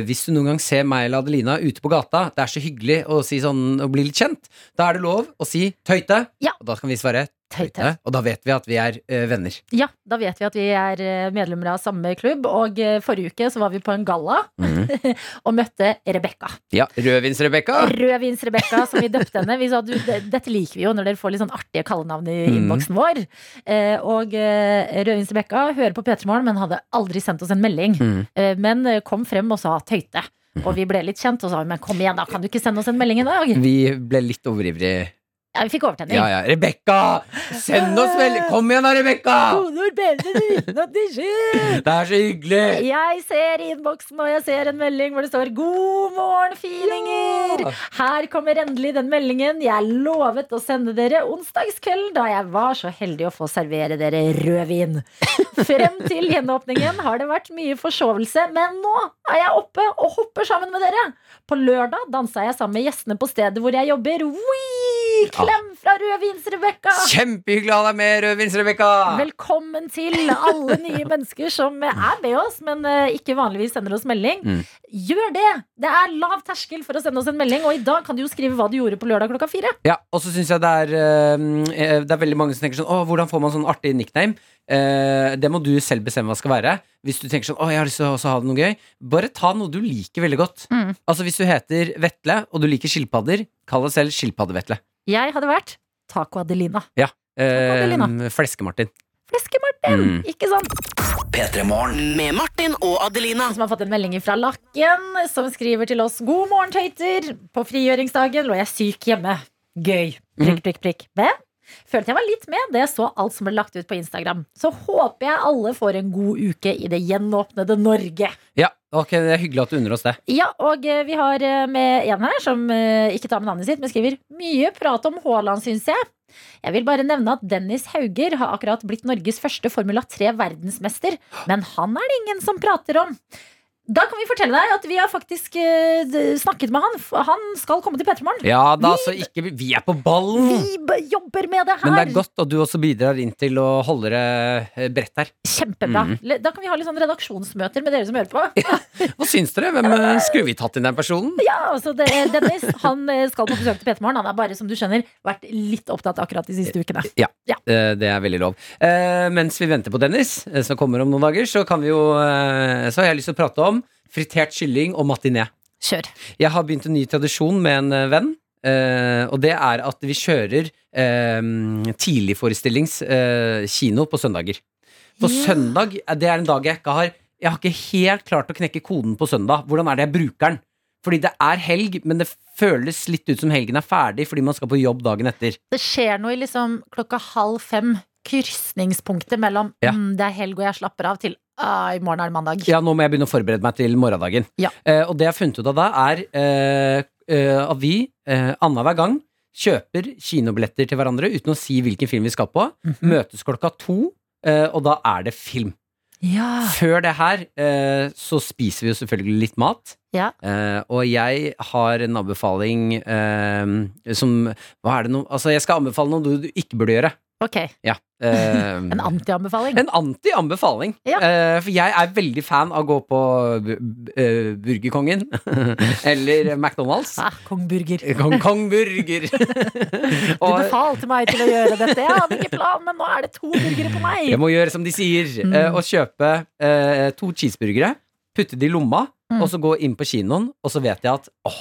hvis du noen gang ser meg eller Adelina ute på gata, det er så hyggelig å si sånn, å bli litt kjent, da er det lov å si tøyte, Ja. og da kan vi svare Tøyte. og da vet vi at vi er uh, venner. Ja, da vet vi at vi er eh, medlemmer av samme klubb, og uh, forrige uke så var vi på en galla og møtte Rebekka. Ja, Rødvins-Rebekka. Rødvins-Rebekka, som vi døpte henne. Vi sa du, dette liker vi jo når dere får litt sånn artige kallenavn i Mm. innboksen vår. Uh, og Rødvins-Rebekka hører på P3 Morgen, men hadde aldri sendt oss en melding. Mm. Men kom frem og sa tøyte. Og vi ble litt kjent og sa men kom igjen, da, kan du ikke sende oss en melding i dag? Vi ble litt overivrige. Ja, vi fikk overtenning. Ja, ja. Rebekka! Send oss vel Kom igjen da, Rebekka! Kodeord P3 Det er så hyggelig! Jeg ser innboksen og jeg ser en melding hvor det står 'God morgen, fininger'. Her kommer endelig den meldingen jeg lovet å sende dere onsdagskvelden da jeg var så heldig å få servere dere rødvin. Frem til gjenåpningen har det vært mye forsovelse, men nå er jeg oppe og hopper sammen med dere. På lørdag dansa jeg sammen med gjestene på stedet hvor jeg jobber. Wii! Klem fra Rødvins-Rebekka! Kjempehyggelig å ha deg med, Rødvins-Rebekka! Velkommen til alle nye mennesker som er med oss, men eh, ikke vanligvis sender oss melding. Mm. Gjør det! Det er lav terskel for å sende oss en melding, og i dag kan du jo skrive hva du gjorde på lørdag klokka fire. Ja, og så syns jeg det er eh, Det er veldig mange som tenker sånn Å, hvordan får man sånn artig nickname? Eh, det må du selv bestemme hva skal være. Hvis du tenker sånn Å, jeg har lyst til å ha det noe gøy. Bare ta noe du liker veldig godt. Mm. Altså Hvis du heter Vetle, og du liker skilpadder, kall deg selv Skilpadde-Vetle. Jeg hadde vært Taco Adelina. Ja. Eh, Adelina. Fleske-Martin. Fleske-Martin! Mm. Ikke sant? P3 Morgen. Med Martin og Adelina. Som har fått en melding fra Lakken, som skriver til oss God morgen, tøyter. På frigjøringsdagen lå jeg syk hjemme. Gøy. Prikk, prikk, prikk. Men følte jeg var litt med da jeg så alt som ble lagt ut på Instagram. Så håper jeg alle får en god uke i det gjenåpnede Norge. Ja, ok, det er hyggelig at du unner oss det. Ja, og eh, vi har eh, med en her som eh, ikke tar med navnet sitt, men skriver mye prat om Haaland, syns jeg. Jeg vil bare nevne at Dennis Hauger har akkurat blitt Norges første Formula 3-verdensmester, men han er det ingen som prater om. Da kan vi fortelle deg at vi har faktisk uh, snakket med han. Han skal komme til P3 Morgen. Ja da, så ikke Vi er på ballen! Vi jobber med det her. Men det er godt at du også bidrar inn til å holde det eh, bredt her. Kjempebra. Mm. Da kan vi ha litt sånn redaksjonsmøter med dere som hører på. Hva syns dere? Hvem eh, Skulle vi tatt inn den personen? Ja, altså det, Dennis han skal på besøk til P3 Morgen. Han har bare, som du skjønner, vært litt opptatt akkurat de siste ukene. Ja, Ja. det er veldig lov. Uh, mens vi venter på Dennis, som kommer om noen dager, så kan vi jo uh, Så har jeg lyst til å prate om fritert kylling og matiné. Kjør. Jeg har begynt en ny tradisjon med en eh, venn, Uh, og det er at vi kjører uh, tidligforestillings uh, kino på søndager. På yeah. søndag, det er en dag jeg ikke har Jeg har ikke helt klart å knekke koden på søndag. Hvordan er det jeg bruker den? Fordi det er helg, men det føles litt ut som helgen er ferdig fordi man skal på jobb dagen etter. Det skjer noe i liksom klokka halv fem. Krysningspunktet mellom Ja. mm, det er helg og jeg slapper av, til i morgen er det mandag. Ja, nå må jeg begynne å forberede meg til morgendagen. Ja. Eh, og det jeg har funnet ut av da, er eh, eh, at vi eh, annenhver gang kjøper kinobilletter til hverandre uten å si hvilken film vi skal på. Mhm. Møtes klokka to, eh, og da er det film. Ja. Før det her eh, så spiser vi jo selvfølgelig litt mat. Ja. Eh, og jeg har en anbefaling som Hva er det nå? Altså, jeg skal anbefale noe du, du ikke burde gjøre. Ok. Ja. eh, En anti-anbefaling. en anti-anbefaling. Ja. Eh, for jeg er veldig fan av å gå på eh, Burgerkongen eller McDonald's. Ah, Kong Burger. Kong, Kong Burger. Du befalte meg til å gjøre dette. Jeg hadde ikke plan, men nå er det to burgere på meg. jeg må gjøre som de sier, Mm. eh, og kjøpe eh, to cheeseburgere putte det i lomma, Mm. og så gå inn på kinoen, og så vet jeg at åh,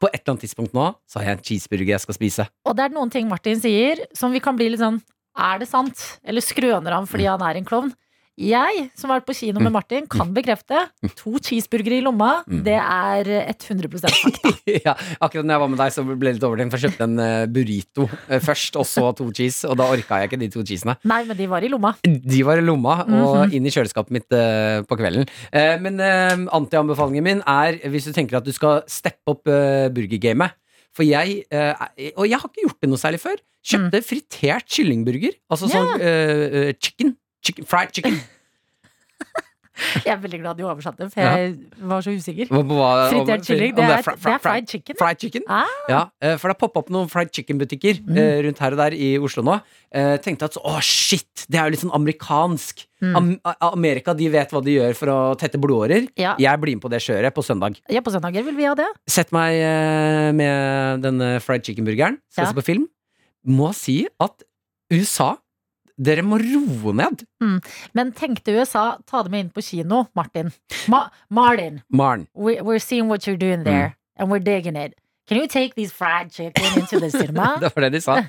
på et eller annet tidspunkt nå så har jeg en cheeseburger jeg skal spise. Og det er noen ting Martin sier som vi kan bli litt sånn Er det sant? Eller skrøner han fordi han er en klovn? Jeg, som har vært på kino med Martin, kan bekrefte. To cheeseburgere i lomma, det er 100% fakta. ja, akkurat når jeg var med deg, så ble det litt overtenkt, for jeg kjøpte en eh, burrito eh, først, og så to cheese, og da orka jeg ikke de to cheesene. Nei, men de var i lomma. De var i lomma og Mhm. inn i kjøleskapet mitt uh, på kvelden. Uh, men eh, antianbefalingen min er hvis du tenker at du skal steppe opp uh, burgergamet. For jeg, eh, og jeg har ikke gjort det noe særlig før, kjøpte fritert kyllingburger. Altså sånn eh, eh, chicken. Chicken. Fried chicken. Jeg er veldig glad du oversatte, for jeg var så usikker. Hva- hva- Fritert kylling, det er, det er fri- fried chicken. Fried chicken? Ah. Ja, eh, for det har poppa opp noen fried chicken-butikker Mm. eh, rundt her og der i Oslo nå. Eh, tenkte at å shit, det er jo litt sånn amerikansk. Mm. Am Amerika de vet hva de gjør for å tette blodårer. Ja. Jeg blir med på det kjøret på søndag. Ja, på søndager vil vi ha det. Sett meg med denne fried chicken-burgeren, skal Ja. se på film. Må si at USA dere må roe ned. Mm. Men tenkte USA, ta dem inn på kino, Martin. Ma Martin, Marn. we, we're seeing what you're doing there, and we're digging it. Can you take these fried chicken into the cinema? Det var det de sa.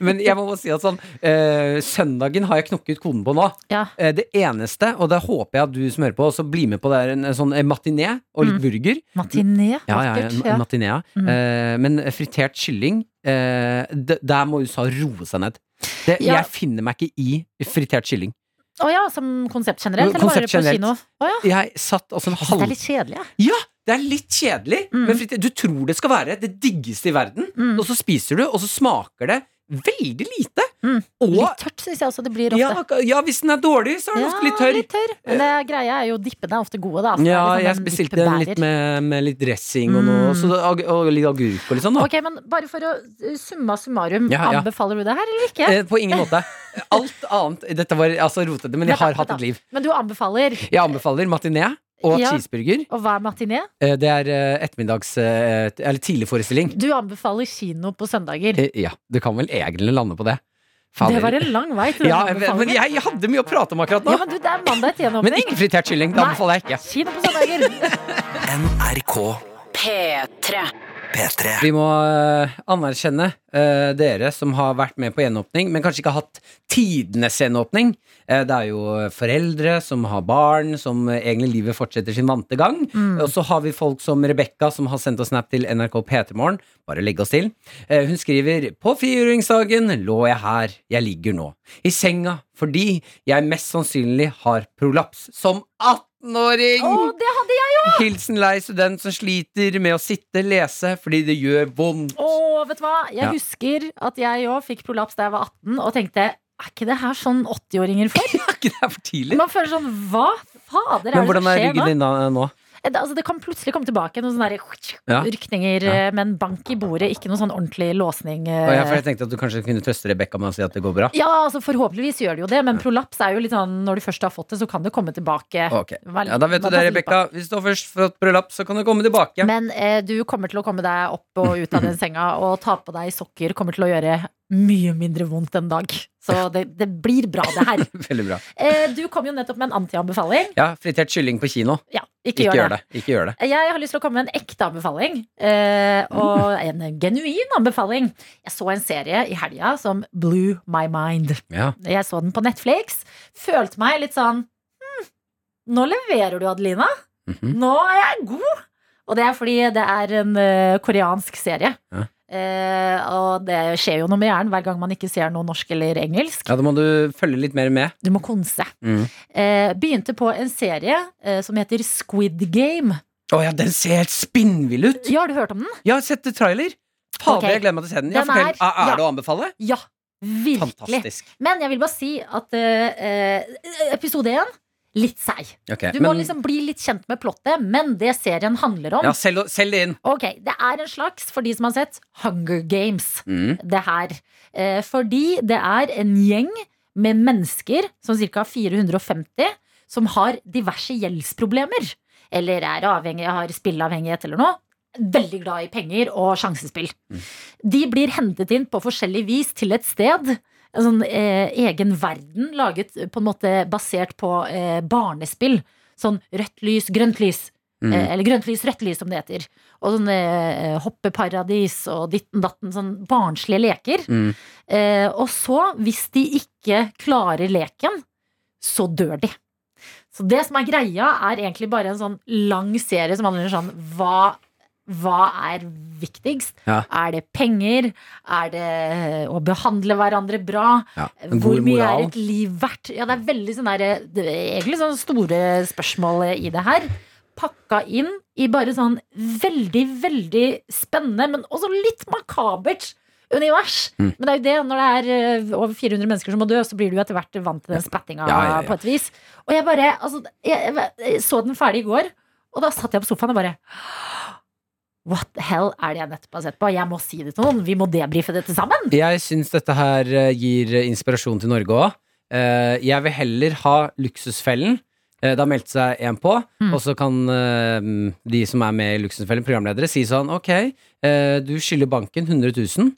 Men jeg må bare si at sånn eh, Søndagen har jeg knokket koden på nå. Ja. Eh, det eneste, og det håper jeg at du som hører på, også blir med på, det er en, en sånn eh, matiné og litt Mm. burger. Matiné, Ja, ja, ja, matiné, ja. Mm. Eh, men fritert kylling, eh, der må USA roe seg ned. Det, Ja. Jeg finner meg ikke i fritert kylling. Å ja, som konsept generelt, eller Konsept bare på kino? Oh ja. Jeg satt altså en halv... det er litt kjedelig, ja. Ja, det er litt kjedelig, Mm. men du tror det skal være det diggeste i verden, og så spiser du, og så smaker det veldig lite. Og Litt tørt syns jeg også det blir ofte. ja, ja, hvis den er dårlig, så er den Ja, ofte litt tørr. litt tørr. Men det greia er jo dippene er ofte gode, da. så er Ja, liksom jeg spesielt bestilte den litt med, med litt dressing og noe, Mm. så og, og litt agurk og litt sånn. Da. Ok, men bare for å uh, summa summarum, ja. anbefaler du det her eller ikke? Eh, på ingen måte. Alt annet Dette var altså rotete, men jeg har hatt et liv. Men du anbefaler Jeg anbefaler matiné og Ja. cheeseburger. Og hva er matiné? Eh, Det er eh, ettermiddags eh, Eller tidlig forestilling. Du anbefaler kino på søndager. Ja, du kan vel egentlig lande på det. Fader. Det var en lang vei til ja, anbefale men jeg, jeg hadde mye å prate om akkurat nå. Ja, men du, det er mandag til Men ikke fritert kylling. Det anbefaler jeg ikke. Kino på søndager. NRK P3. P3. Vi må eh, anerkjenne uh, dere som har vært med på gjenåpning, men kanskje ikke har hatt tidenes gjenåpning. Uh, det er jo foreldre som har barn, som egentlig livet fortsetter sin vante gang. Mm. Og så har vi folk som Rebekka, som har sendt oss snap til NRK P3morgen. Bare legge oss til. Eh, hun skriver På frigjøringsdagen lå jeg her jeg ligger nå. I senga fordi jeg mest sannsynlig har prolaps. Som 18-åring! Oh, det hadde jeg jo! Hilsen lei student som sliter med å sitte, lese fordi det gjør vondt. Oh, vet du hva? Jeg Ja. husker at jeg òg fikk prolaps da jeg var 18, og tenkte er ikke det her sånn 80-åringer får? Er ikke det her for tidlig? Man føler sånn hva fader er Men det hvordan er ryggen din nå? Eh, Det, altså, det kan plutselig komme tilbake noen sånne der, rykninger Ja. eh, en bank i bordet, ikke noen sånn ordentlig låsning. eh. Og jeg, for jeg tenkte at du kanskje kunne trøste Rebekka med å si at det går bra. Ja, altså Forhåpentligvis gjør det jo det, men prolaps er jo litt sånn når du først har fått det, så kan det komme tilbake. Okay. Vel- Ja, Da vet du det. Rebekka. Hvis du har først fått prolaps, så kan du komme tilbake. Men eh, du kommer til å komme deg opp og ut av den senga, og ta på deg sokker kommer til å gjøre mye mindre vondt en dag. Så det, det blir bra, det her. Veldig bra. Eh, du kom jo nettopp med en antianbefaling. Ja, fritert kylling på kino. Ja, ikke, gjør, det. Ikke gjør det. Jeg har lyst til å komme med en ekte anbefaling. Eh, og en genuin anbefaling. Jeg så en serie i helga som blew my mind. Ja. Jeg så den på Netflix. Følte meg litt sånn hm, Nå leverer du, Adelina. Mhm. Nå er jeg god! Og det er fordi det er en uh, koreansk serie. Ja. Eh, og det skjer jo noe med hjernen hver gang man ikke ser noe norsk eller engelsk. Ja, Da må du følge litt mer med. Du må konse. Mm. Eh, begynte på en serie eh, som heter Squid Game. Å ja, den ser helt spinnvill ut! Ja, har du hørt om den? Jeg har sett trailer. Fader, okay. jeg gleder meg til å se den. Ja, Den er- Er, er ja. det å anbefale? Ja, virkelig. Fantastisk. Men jeg vil bare si at eh, eh, episode én litt seig. Okay, Du må men- liksom bli litt kjent med plottet, men det serien handler om Ja, selg, det inn. Ok, Det er en slags, for de som har sett, Hunger Games. Mm. Det her. Eh, fordi det er en gjeng med mennesker, som ca. 450, som har diverse gjeldsproblemer. Eller er avhengig, har spilleavhengighet eller noe. Veldig glad i penger og sjansespill. De blir hentet inn på forskjellig vis til et sted. En sånn eh, egen verden laget på en måte basert på eh, barnespill. sånn rødt lys, grønt lys. Mm. Eh, Eller grønt lys, rødt lys, som det heter. Og sånn eh, hoppeparadis og ditten datten. Sånn barnslige leker. Mm. Eh, og så, hvis de ikke klarer leken, så dør de. Så det som er greia, er egentlig bare en sånn lang serie som handler om sånn hva, hva er viktigst? Ja. Er det penger? Er det å behandle hverandre bra? Ja, Hvor mye moral. er et liv verdt? Ja, det er veldig sånn der, det er egentlig sånne store spørsmål i det her. Pakka inn i bare sånn veldig, veldig spennende, men også litt makabert univers. Mm. Men det er jo det, når det er eh, over 400 mennesker som må dø, så blir du etter hvert vant til den spattinga Ja, ja, ja. på et vis. Og jeg bare altså, jeg, jeg, jeg så den ferdig i går, og da satt jeg på sofaen og bare What the hell er det jeg nettopp har sett på? Jeg må si det til noen. Vi må debrife dette sammen. Jeg syns dette her eh, gir eh, inspirasjon til Norge òg. Jeg vil heller ha Luksusfellen. Eh, Det har meldt seg en på, Mm. og så kan eh, de som er med i Luksusfellen, programledere, si sånn Ok, eh, du skylder banken 100 000.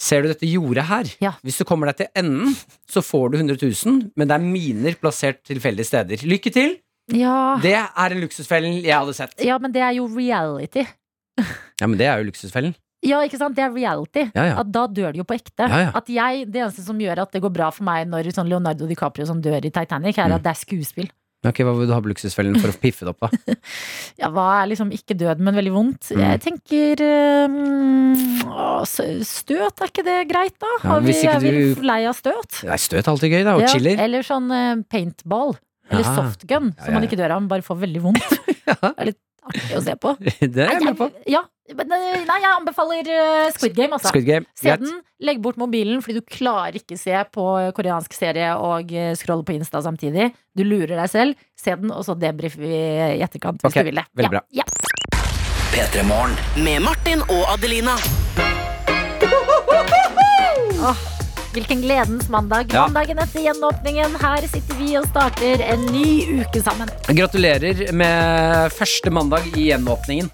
Ser du dette jordet her? Ja. Hvis du kommer deg til enden, så får du 100 000, men det er miner plassert tilfeldige steder. Lykke til! Ja. Det er en Luksusfellen jeg hadde sett. ja, men det er jo reality. Ja, men det er jo Luksusfellen. Ja, ikke sant? Det er reality. Ja, ja. At da dør du jo på ekte. Ja. At jeg, Det eneste som gjør at det går bra for meg når sånn Leonardo DiCaprio som dør i Titanic, er Mm. at det er skuespill. Ok, Hva vil du ha på Luksusfellen for å piffe det opp, da? Ja, Hva er liksom ikke død, men veldig vondt? Mm. Jeg tenker um, å, Støt, er ikke det greit, da? Har vi, hvis ikke er vi du- lei av støt? Nei, støt er alltid gøy, da, og chiller. eller sånn eh, paintball. Eller softgun, som man ikke dør av, men bare får veldig vondt. ja. er litt artig å se på. Det er jeg med på. Ja, men, eh, nei, jeg anbefaler eh, Squid Game, altså. Squid Game. Se den, legg bort mobilen, fordi du klarer ikke se på koreansk serie og eh, scrolle på Insta samtidig. Du lurer deg selv. Se den, og så debrifer vi i etterkant hvis Ok, du vil det. veldig bra. Ja. P3 Morgen. Med Martin og Adelina. Åh, hvilken gledens mandag. Ja. Mandagen etter gjenåpningen. Her sitter vi og starter en ny uke sammen. Gratulerer med første mandag i gjenåpningen.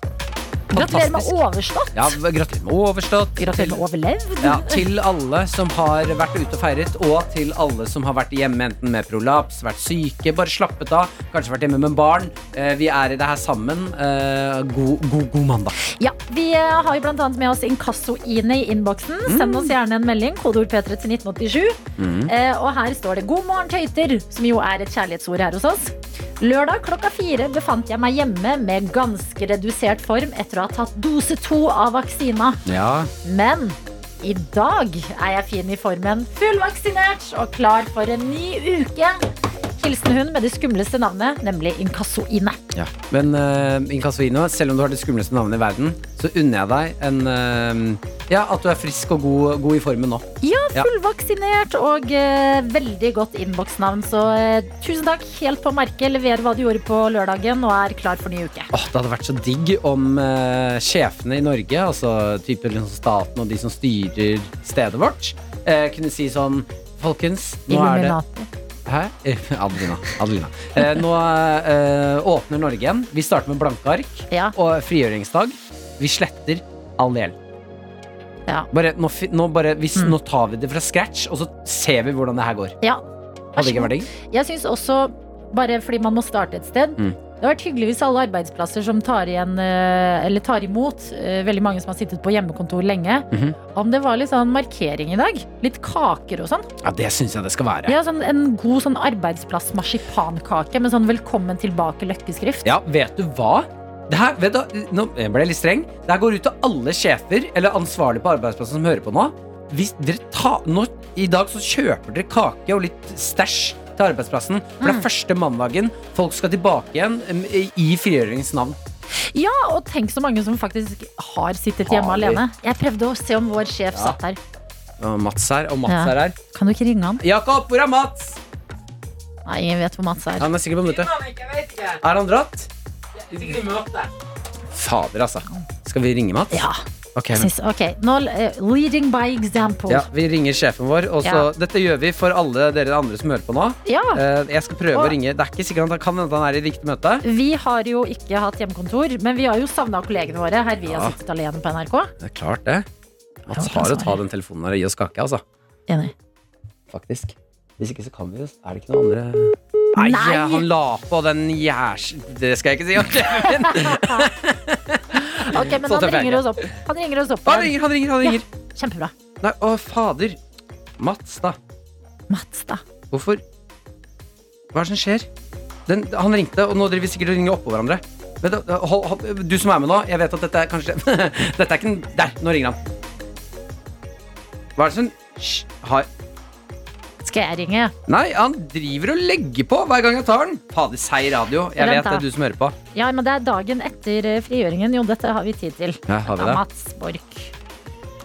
Gratulerer med overstått. Ja, gratulerer med overstått. Gratulerer med overlevd. Ja, til alle som har vært ute og feiret, og til alle som har vært hjemme enten med prolaps, vært syke, bare slappet av, kanskje vært hjemme med barn. Eh, Vi er i det her sammen. Eh, God, god, god mandag. Ja, Vi eh, har jo annet med oss Inkasso-Ine i innboksen. Send oss gjerne en melding. Kodeord P3 til 1987. Mm. og her står det 'God morgen, tøyter', som jo er et kjærlighetsord her hos oss. Lørdag klokka fire befant jeg meg hjemme med ganske redusert form etter ha tatt dose to av vaksina. Ja. Men i dag er jeg fin i formen, fullvaksinert og klar for en ny uke. Hilsen hun med det skumleste navnet, nemlig Inkasso-Ine. ja. Men uh, Inkassoino, selv om du har det skumleste navnet i verden, så unner jeg deg en uh, Ja, at du er frisk og god, god i formen nå. Ja, fullvaksinert og uh, veldig godt innboksnavn. Så uh, tusen takk. Helt på merket. Leverer hva du gjorde på lørdagen og er klar for ny uke. Åh, det hadde vært så digg om uh, sjefene i Norge, altså type liksom staten og de som styrer stedet vårt, eh, kunne si sånn Folkens, nå er det. Hæ? Adelina. Adelina. Eh, nå eh, åpner Norge igjen. Vi starter med blanke ark Ja. og frigjøringsdag. Vi sletter all gjeld. Ja. Bare, nå, fi- nå, bare, hvis, Mm. nå tar vi det fra scratch, og så ser vi hvordan det her går. ja. Hadde ikke vært digg? Jeg syns også, bare fordi man må starte et sted Mm. Det har vært hyggelig hvis alle arbeidsplasser som tar, igjen, eh, eller tar imot eh, veldig mange som har sittet på hjemmekontor lenge, Mhm. om det var litt sånn markering i dag. Litt kaker og sånn. Ja, det syns jeg det skal være. Ja, sånn En god sånn arbeidsplass-marsipankake med sånn 'velkommen tilbake' løkkeskrift. Ja, vet du hva? Det her, vet du, nå ble jeg litt streng. Det her går ut til alle sjefer eller ansvarlige på arbeidsplassen som hører på nå. Hvis dere ta, nå, I dag så kjøper dere kake og litt stæsj til arbeidsplassen. For det er første mandagen. Folk skal tilbake igjen i frigjøringens navn. Ja, og tenk så mange som faktisk har sittet hjemme Har alene. Jeg prøvde å se om vår sjef Ja. satt her. Og Mats her, og Mats Ja. er her. Kan du ikke ringe han? Jakob, hvor er Mats? Nei, ingen vet hvor Mats er. Han er sikkert på minuttet. Er han dratt? Sikkert i møte. Fader, altså. Skal vi ringe Mats? Ja. Ok, Jeg men- Syns, ok, nå uh, Leading by example. ja, Vi ringer sjefen vår. Og så, Ja. Dette gjør vi for alle dere andre som hører på nå. Ja. Eh, Jeg skal prøve Og- å ringe. Det er ikke sikkert han kan hende han er i riktig møte. Vi har jo ikke hatt hjemmekontor, men vi har jo savna kollegene våre. Her vi Ja. har sittet alene på NRK. Det er klart det. Mats Ja, har å det er ta den telefonen her og gir oss kake, altså. Enig. Faktisk. Hvis ikke så kan vi jo Er det ikke noe andre Nei, Nei. han la på den jærs... Det skal jeg ikke si. ok, min. Ok, men han er ringer oss opp. Han ringer oss opp. Han ringer, han ringer, han ringer. Kjempebra. Nei, å fader. Mats, da. Mats, da. Hvorfor Hva er det som skjer? Den, han ringte, og nå driver vi sikkert og ringer oppå hverandre. Men hold, hold, du som er med nå, jeg vet at dette er kanskje Dette er ikke en Der, nå ringer han. Hva er det som Hysj, har Skal jeg ringe? Nei, han driver og legger på hver gang jeg tar den. Fader, seig radio. Jeg Vent vet det er du som hører på. Ja, men det er dagen etter eh, frigjøringen. Jo, dette har vi tid til. Ja, har vi det? Mats Borch.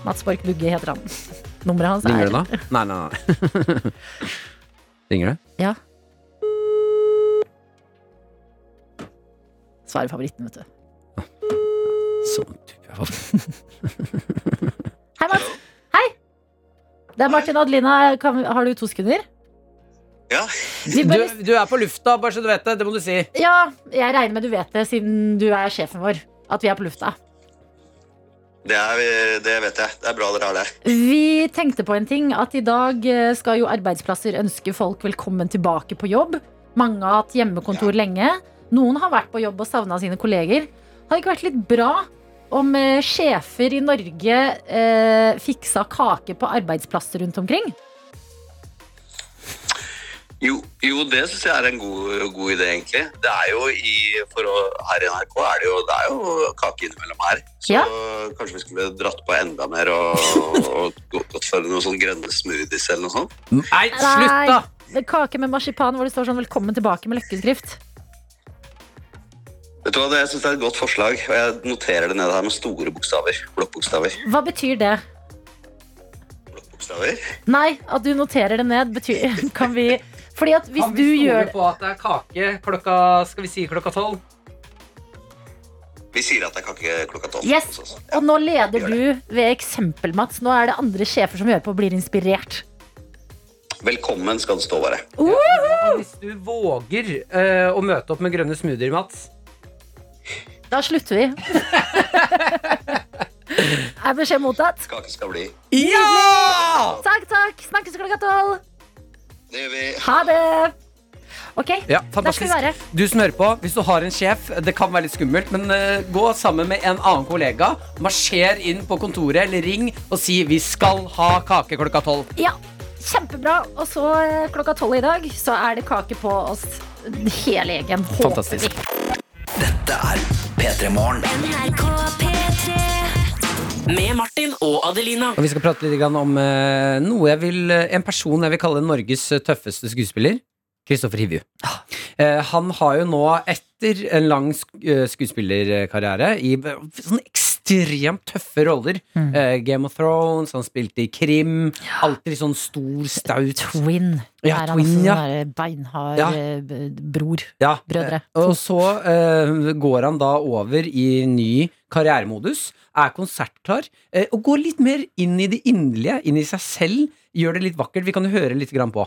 Mats Borch Bugge heter han. Nummeret hans er Ringer du det nå? Nei, nei, nei. Ringer det? Ja. Svarer favoritten, vet du. Sånn type. Hei, Mats. Hei! Det er Martin og Adelina. Kan, har du to sekunder? Ja. Bare... Du, du er på lufta, bare så du vet det. Det må du si. ja, jeg regner med du vet det, siden du er sjefen vår. At vi er på lufta. Det, er, det vet jeg. Det er bra dere har det. Vi tenkte på en ting, at i dag eh, skal jo arbeidsplasser ønske folk velkommen tilbake på jobb. Mange har hatt hjemmekontor lenge. Noen har vært på jobb og savna sine kolleger. Har det ikke vært litt bra om eh, sjefer i Norge eh, fiksa kake på arbeidsplasser rundt omkring? Jo, jo det syns jeg er en god, god idé, egentlig. Det er jo i, for å, Her i NRK er det jo, det er jo kake innimellom her. Så Ja. kanskje vi skulle dratt på enda mer og, og gått for noen sånne grønne smoothies eller noe sånt. Nei, slutt, da! Nei, Kake med marsipan hvor det står sånn 'Velkommen tilbake' med løkkeskrift. Vet du hva, Jeg syns det er et godt forslag, og jeg noterer det ned her med store bokstaver. Blokkbokstaver. Hva betyr det? Bokstaver. Nei, at du noterer det ned, betyr Kan vi Fordi at hvis Kan vi stole gjør på at det er kake klokka Skal vi si klokka tolv? Vi sier at det er kake klokka tolv. Yes, og nå leder du ved eksempel, Mats. Nå er det andre sjefer som hører på og blir inspirert. Velkommen skal det stå, bare. Og Hvis du våger uh, å møte opp med grønne smoothier, Mats Da slutter vi. Er beskjed mottatt? Kake skal bli. Ja! Takk, takk. Snakkes klokka tolv. Det gjør vi. Ha det. Ok, Ja, der skal vi fantastisk. være. Du som hører på, hvis du har en sjef, det kan være litt skummelt, men uh, gå sammen med en annen kollega, marsjer inn på kontoret eller ring og si 'vi skal ha kake klokka tolv'. Ja, kjempebra. Og så uh, klokka tolv i dag så er det kake på oss hele gjengen. håper Fantastisk. vi. Dette er P3 Morgen. Med Martin og Adelina. Og Vi skal prate litt om eh, noe jeg vil, eh, en person jeg vil kalle Norges eh, tøffeste skuespiller. Kristoffer Hivju. Eh, han har jo nå, etter en lang skuespillerkarriere i sånne ekstremt tøffe roller eh, Game of Thrones, han spilte i krim. Alltid sånn stor, staut Twin. Ja, er han Twin, også ja. sånn beinhard Ja. eh, bror. Ja, Brødre. eh, Og så uh, går han da over i ny karrieremodus, er konsertklar, uh, og går litt mer inn i det inderlige, inn i seg selv. Gjør det litt vakkert. Vi kan jo høre litt grann på.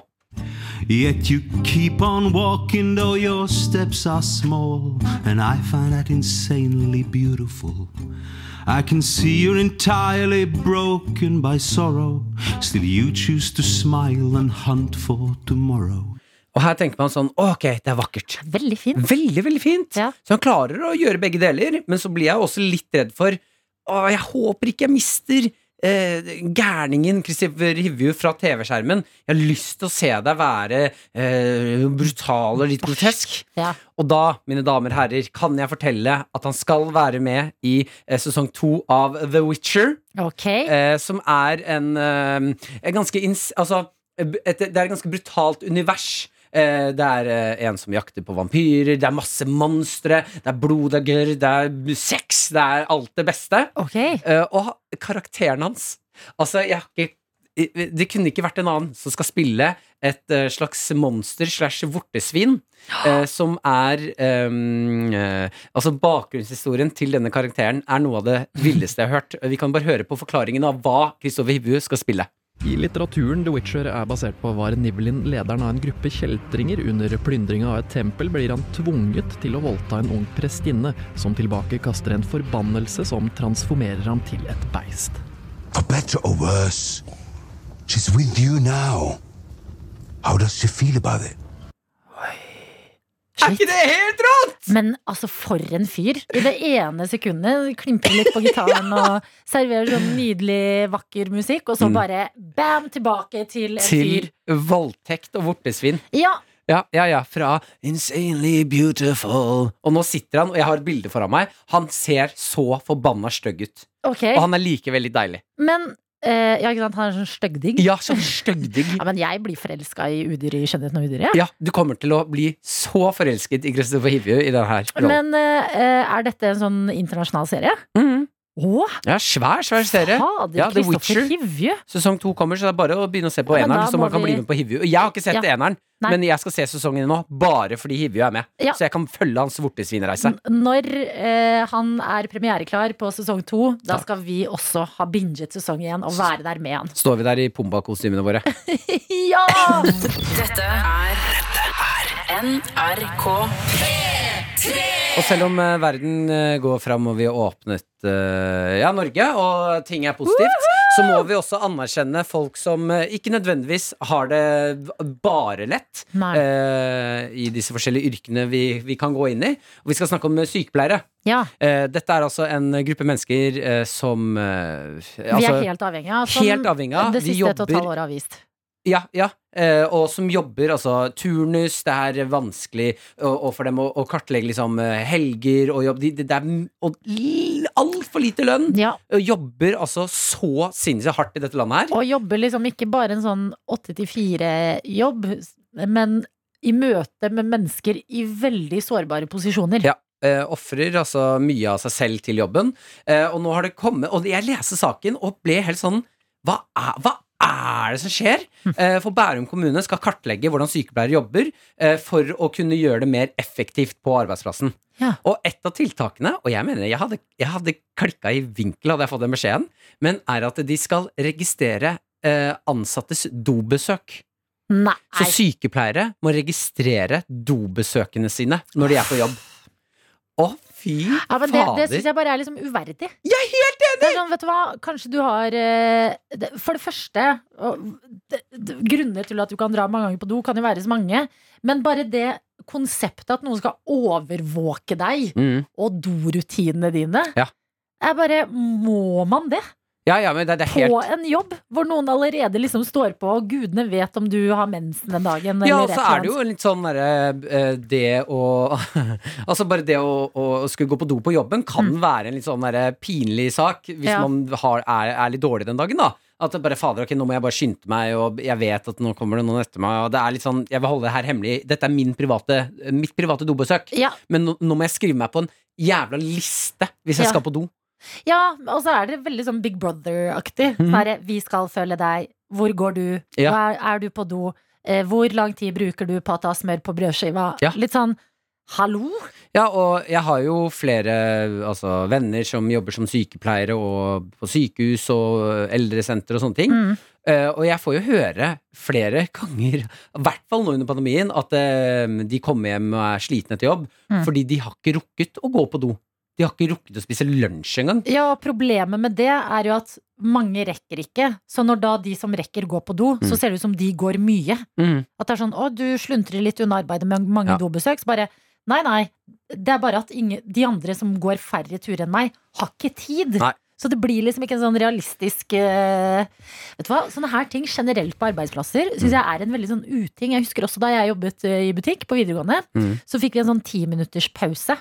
Yet you keep on walking though your steps are small, and I find that insanely beautiful. I can see you're entirely broken by sorrow, still you choose to smile and hunt for tomorrow. Og her tenker man sånn Ok, det er vakkert. Veldig fint. Veldig, veldig fint. Så han klarer å gjøre begge deler, men så blir jeg også litt redd for Å, jeg håper ikke jeg mister eh, gærningen Christopher Hivju fra TV-skjermen. Jeg har lyst til å se deg være eh, brutal og litt grotesk. Ja. Og da, mine damer og herrer, kan jeg fortelle at han skal være med i eh, sesong to av The Witcher. Ok. Eh, som er en, eh, ganske ins... Altså, et, det er et ganske brutalt univers. Eh, det er eh, en som jakter på vampyrer, det er masse monstre, det er blod, det er sex, det er alt det beste. Eh, og karakteren hans Altså, jeg har ikke det kunne ikke vært en annen som skal spille et uh, slags monster slash vortesvin. uh, som er um, uh, Altså Bakgrunnshistorien til denne karakteren er noe av det villeste jeg har hørt. Vi kan bare høre på forklaringen av hva Kristoffer Hivju skal spille. I litteraturen The Witcher er basert på var Nivlin lederen av en gruppe kjeltringer. Under plyndringa av et tempel blir han tvunget til å voldta en ung prestinne, som tilbake kaster en forbannelse som transformerer ham til et beist. For better or worse, she's with you now. How does she feel about it? Er ikke det helt rått?! Men altså, for en fyr. I det ene sekundet klimprer litt på gitaren og serverer sånn nydelig, vakker musikk, og så Mm. bare bam, tilbake til en Til fyr. voldtekt og vortesvin. Ja, Ja, ja, ja, fra Insanely Beautiful. Og nå sitter han, og jeg har et bilde foran meg. Han ser så forbanna stygg ut. ok. Og han er likevel litt deilig. Men eh, ja, ikke sant, han er sånn styggdigg. Ja, sånn styggdigg. Ja, men jeg blir forelska i udyr i skjønnheten og udyret. Ja, du kommer til å bli så forelsket i Kristoffer Hivju i denne her. Men eh, er dette en sånn internasjonal serie? Å, Ja, svær, svær serie. fader, Ja, The Witcher. Hivje. Sesong to kommer, så det er bare å begynne å se på Ja, eneren, så man kan vi- bli med på Hivju. Jeg har ikke sett Ja. eneren, Nei. men jeg skal se sesongen nå bare fordi Hivju er med. Ja. Så jeg kan følge hans vortesvinreise. Når eh, han er premiereklar på sesong to, da skal vi også ha binget sesong én og være der med han. Står vi der i Pumba-kostymene våre. ja! Dette er NRK Og selv om uh, verden uh, går fram og vi har åpnet uh, ja, Norge, og ting er positivt, så må vi også anerkjenne folk som ikke nødvendigvis har det bare lett i disse forskjellige yrkene vi, vi kan gå inn i. Og vi skal snakke om sykepleiere. Ja, dette er altså en gruppe mennesker som eh, vi altså, er helt avhengig av. som helt avhengig av. Det Vi siste et og et halvt år har vist. Ja, ja. Eh, og som jobber, altså turnus. Det er vanskelig og, og for dem å, å kartlegge liksom eh, helger og jobb. De, de, det er og altfor lite lønn. Ja. Og jobber altså så sinnssykt hardt i dette landet her. Og jobber liksom ikke bare en sånn åtte til fire-jobb, men i møte med mennesker i veldig sårbare posisjoner. Ja. Eh, Ofrer altså mye av seg selv til jobben. Eh, og nå har det kommet Og jeg leste saken og ble helt sånn Hva er, hva er det som skjer? Eh, for Bærum kommune skal kartlegge hvordan sykepleiere jobber eh, for å kunne gjøre det mer effektivt på arbeidsplassen. Ja. Og et av tiltakene, og jeg mener jeg hadde, jeg hadde klikka i vinkel hadde jeg fått den beskjeden, men er at de skal registrere eh, ansattes dobesøk. Nei. Så sykepleiere må registrere dobesøkene sine når de er på jobb. Å, fy Ja, men det, det syns jeg bare er liksom uverdig. Jeg er helt enig! Det er sånn, vet du hva, kanskje du har eh, For det første Grunner til at du kan dra mange ganger på do, kan jo være så mange. Men bare det konseptet at noen skal overvåke deg Mm. og dorutinene dine, Ja. er bare Må man det? Ja, ja, men det, det er På en jobb hvor noen allerede liksom står på, og gudene vet om du har mensen den dagen. Ja, og så er det jo litt sånn derre eh, Det å Altså bare det å, å skulle gå på do på jobben kan være en litt sånn derre pinlig sak hvis Mm. Ja. man har, er, er litt dårlig den dagen, da. At det bare fader, ok, nå må jeg bare skynde meg, og jeg vet at nå kommer det noen etter meg. Og det er litt sånn, Jeg vil holde det her hemmelig. Dette er min private, mitt private dobesøk. Ja. Men nå, nå må jeg skrive meg på en jævla liste hvis jeg skal på do. Ja, og så er det veldig sånn Big Brother-aktig. Sånn vi skal følge deg. Hvor går du? Ja. Er, er du på do? Eh, hvor lang tid bruker du på å ta smør på brødskiva? Ja. Litt sånn hallo? Ja, og jeg har jo flere altså, venner som jobber som sykepleiere og på sykehus og eldresenter og sånne ting. Mm. Uh, og jeg får jo høre flere ganger, i hvert fall nå under pandemien, at uh, de kommer hjem og er slitne etter jobb Mm. fordi de har ikke rukket å gå på do. De har ikke rukket å spise lunsj engang. Ja, og problemet med det er jo at mange rekker ikke. Så når da de som rekker går på do, så Mm. ser det ut som de går mye. Mm. At det er sånn 'Å, du sluntrer litt unna arbeidet med mange Ja. dobesøk'. Så bare Nei, nei. Det er bare at ingen, de andre som går færre turer enn meg, har ikke tid. Nei. Så det blir liksom ikke en sånn realistisk uh, Vet du hva, Sånne her ting generelt på arbeidsplasser syns jeg er en veldig sånn uting. Jeg husker også da jeg jobbet eh, i butikk på videregående, Mm. så fikk vi en sånn ti minutters pause.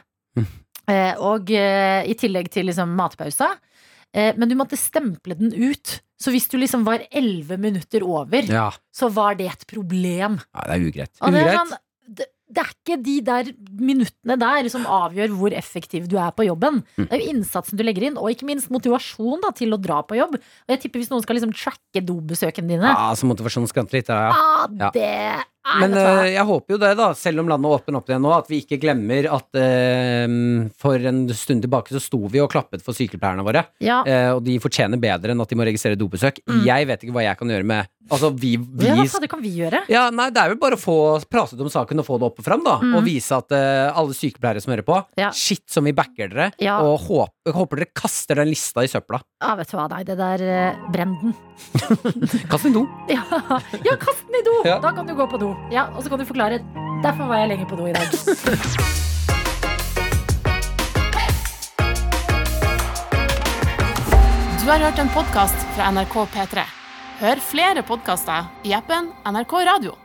Eh, og eh, i tillegg til liksom matpausa. Eh, men du måtte stemple den ut. Så hvis du liksom var elleve minutter over, Ja. så var det et problem. ja, det er ugreit. Og det, er sånn, det, det er ikke de der minuttene der som avgjør hvor effektiv du er på jobben. Mm. Det er jo innsatsen du legger inn, og ikke minst motivasjon da, til å dra på jobb. Og jeg tipper hvis noen skal liksom tracke dobesøkene dine, Ja, så motivasjonen skranter litt. Ja, ja. ah, Ja. det Men eh, jeg håper jo det, da, selv om landet åpner opp igjen nå, at vi ikke glemmer at uh, for en stund tilbake så sto vi og klappet for sykepleierne våre. Ja. Uh, og de fortjener bedre enn at de må registrere dobesøk. Mm. Jeg vet ikke hva jeg kan gjøre med Altså, vi, vi ja, hva fader kan vi gjøre? ja, nei, Det er vel bare å få pratet om saken og få det opp og fram. da Mm. Og vise at alle sykepleiere som hører på, Ja. shit som vi backer dere. Og håper, jeg håper dere kaster den lista i søpla. Ja, vet du hva, nei, det der eh, Brenn den. kast den i do. Ja, ja, kast den i do! Ja. Da kan du gå på do. Ja, Og så kan du forklare. Derfor var jeg lenger på do i dag. du har hørt en podkast fra NRK P3. Hør flere podkaster i appen NRK Radio.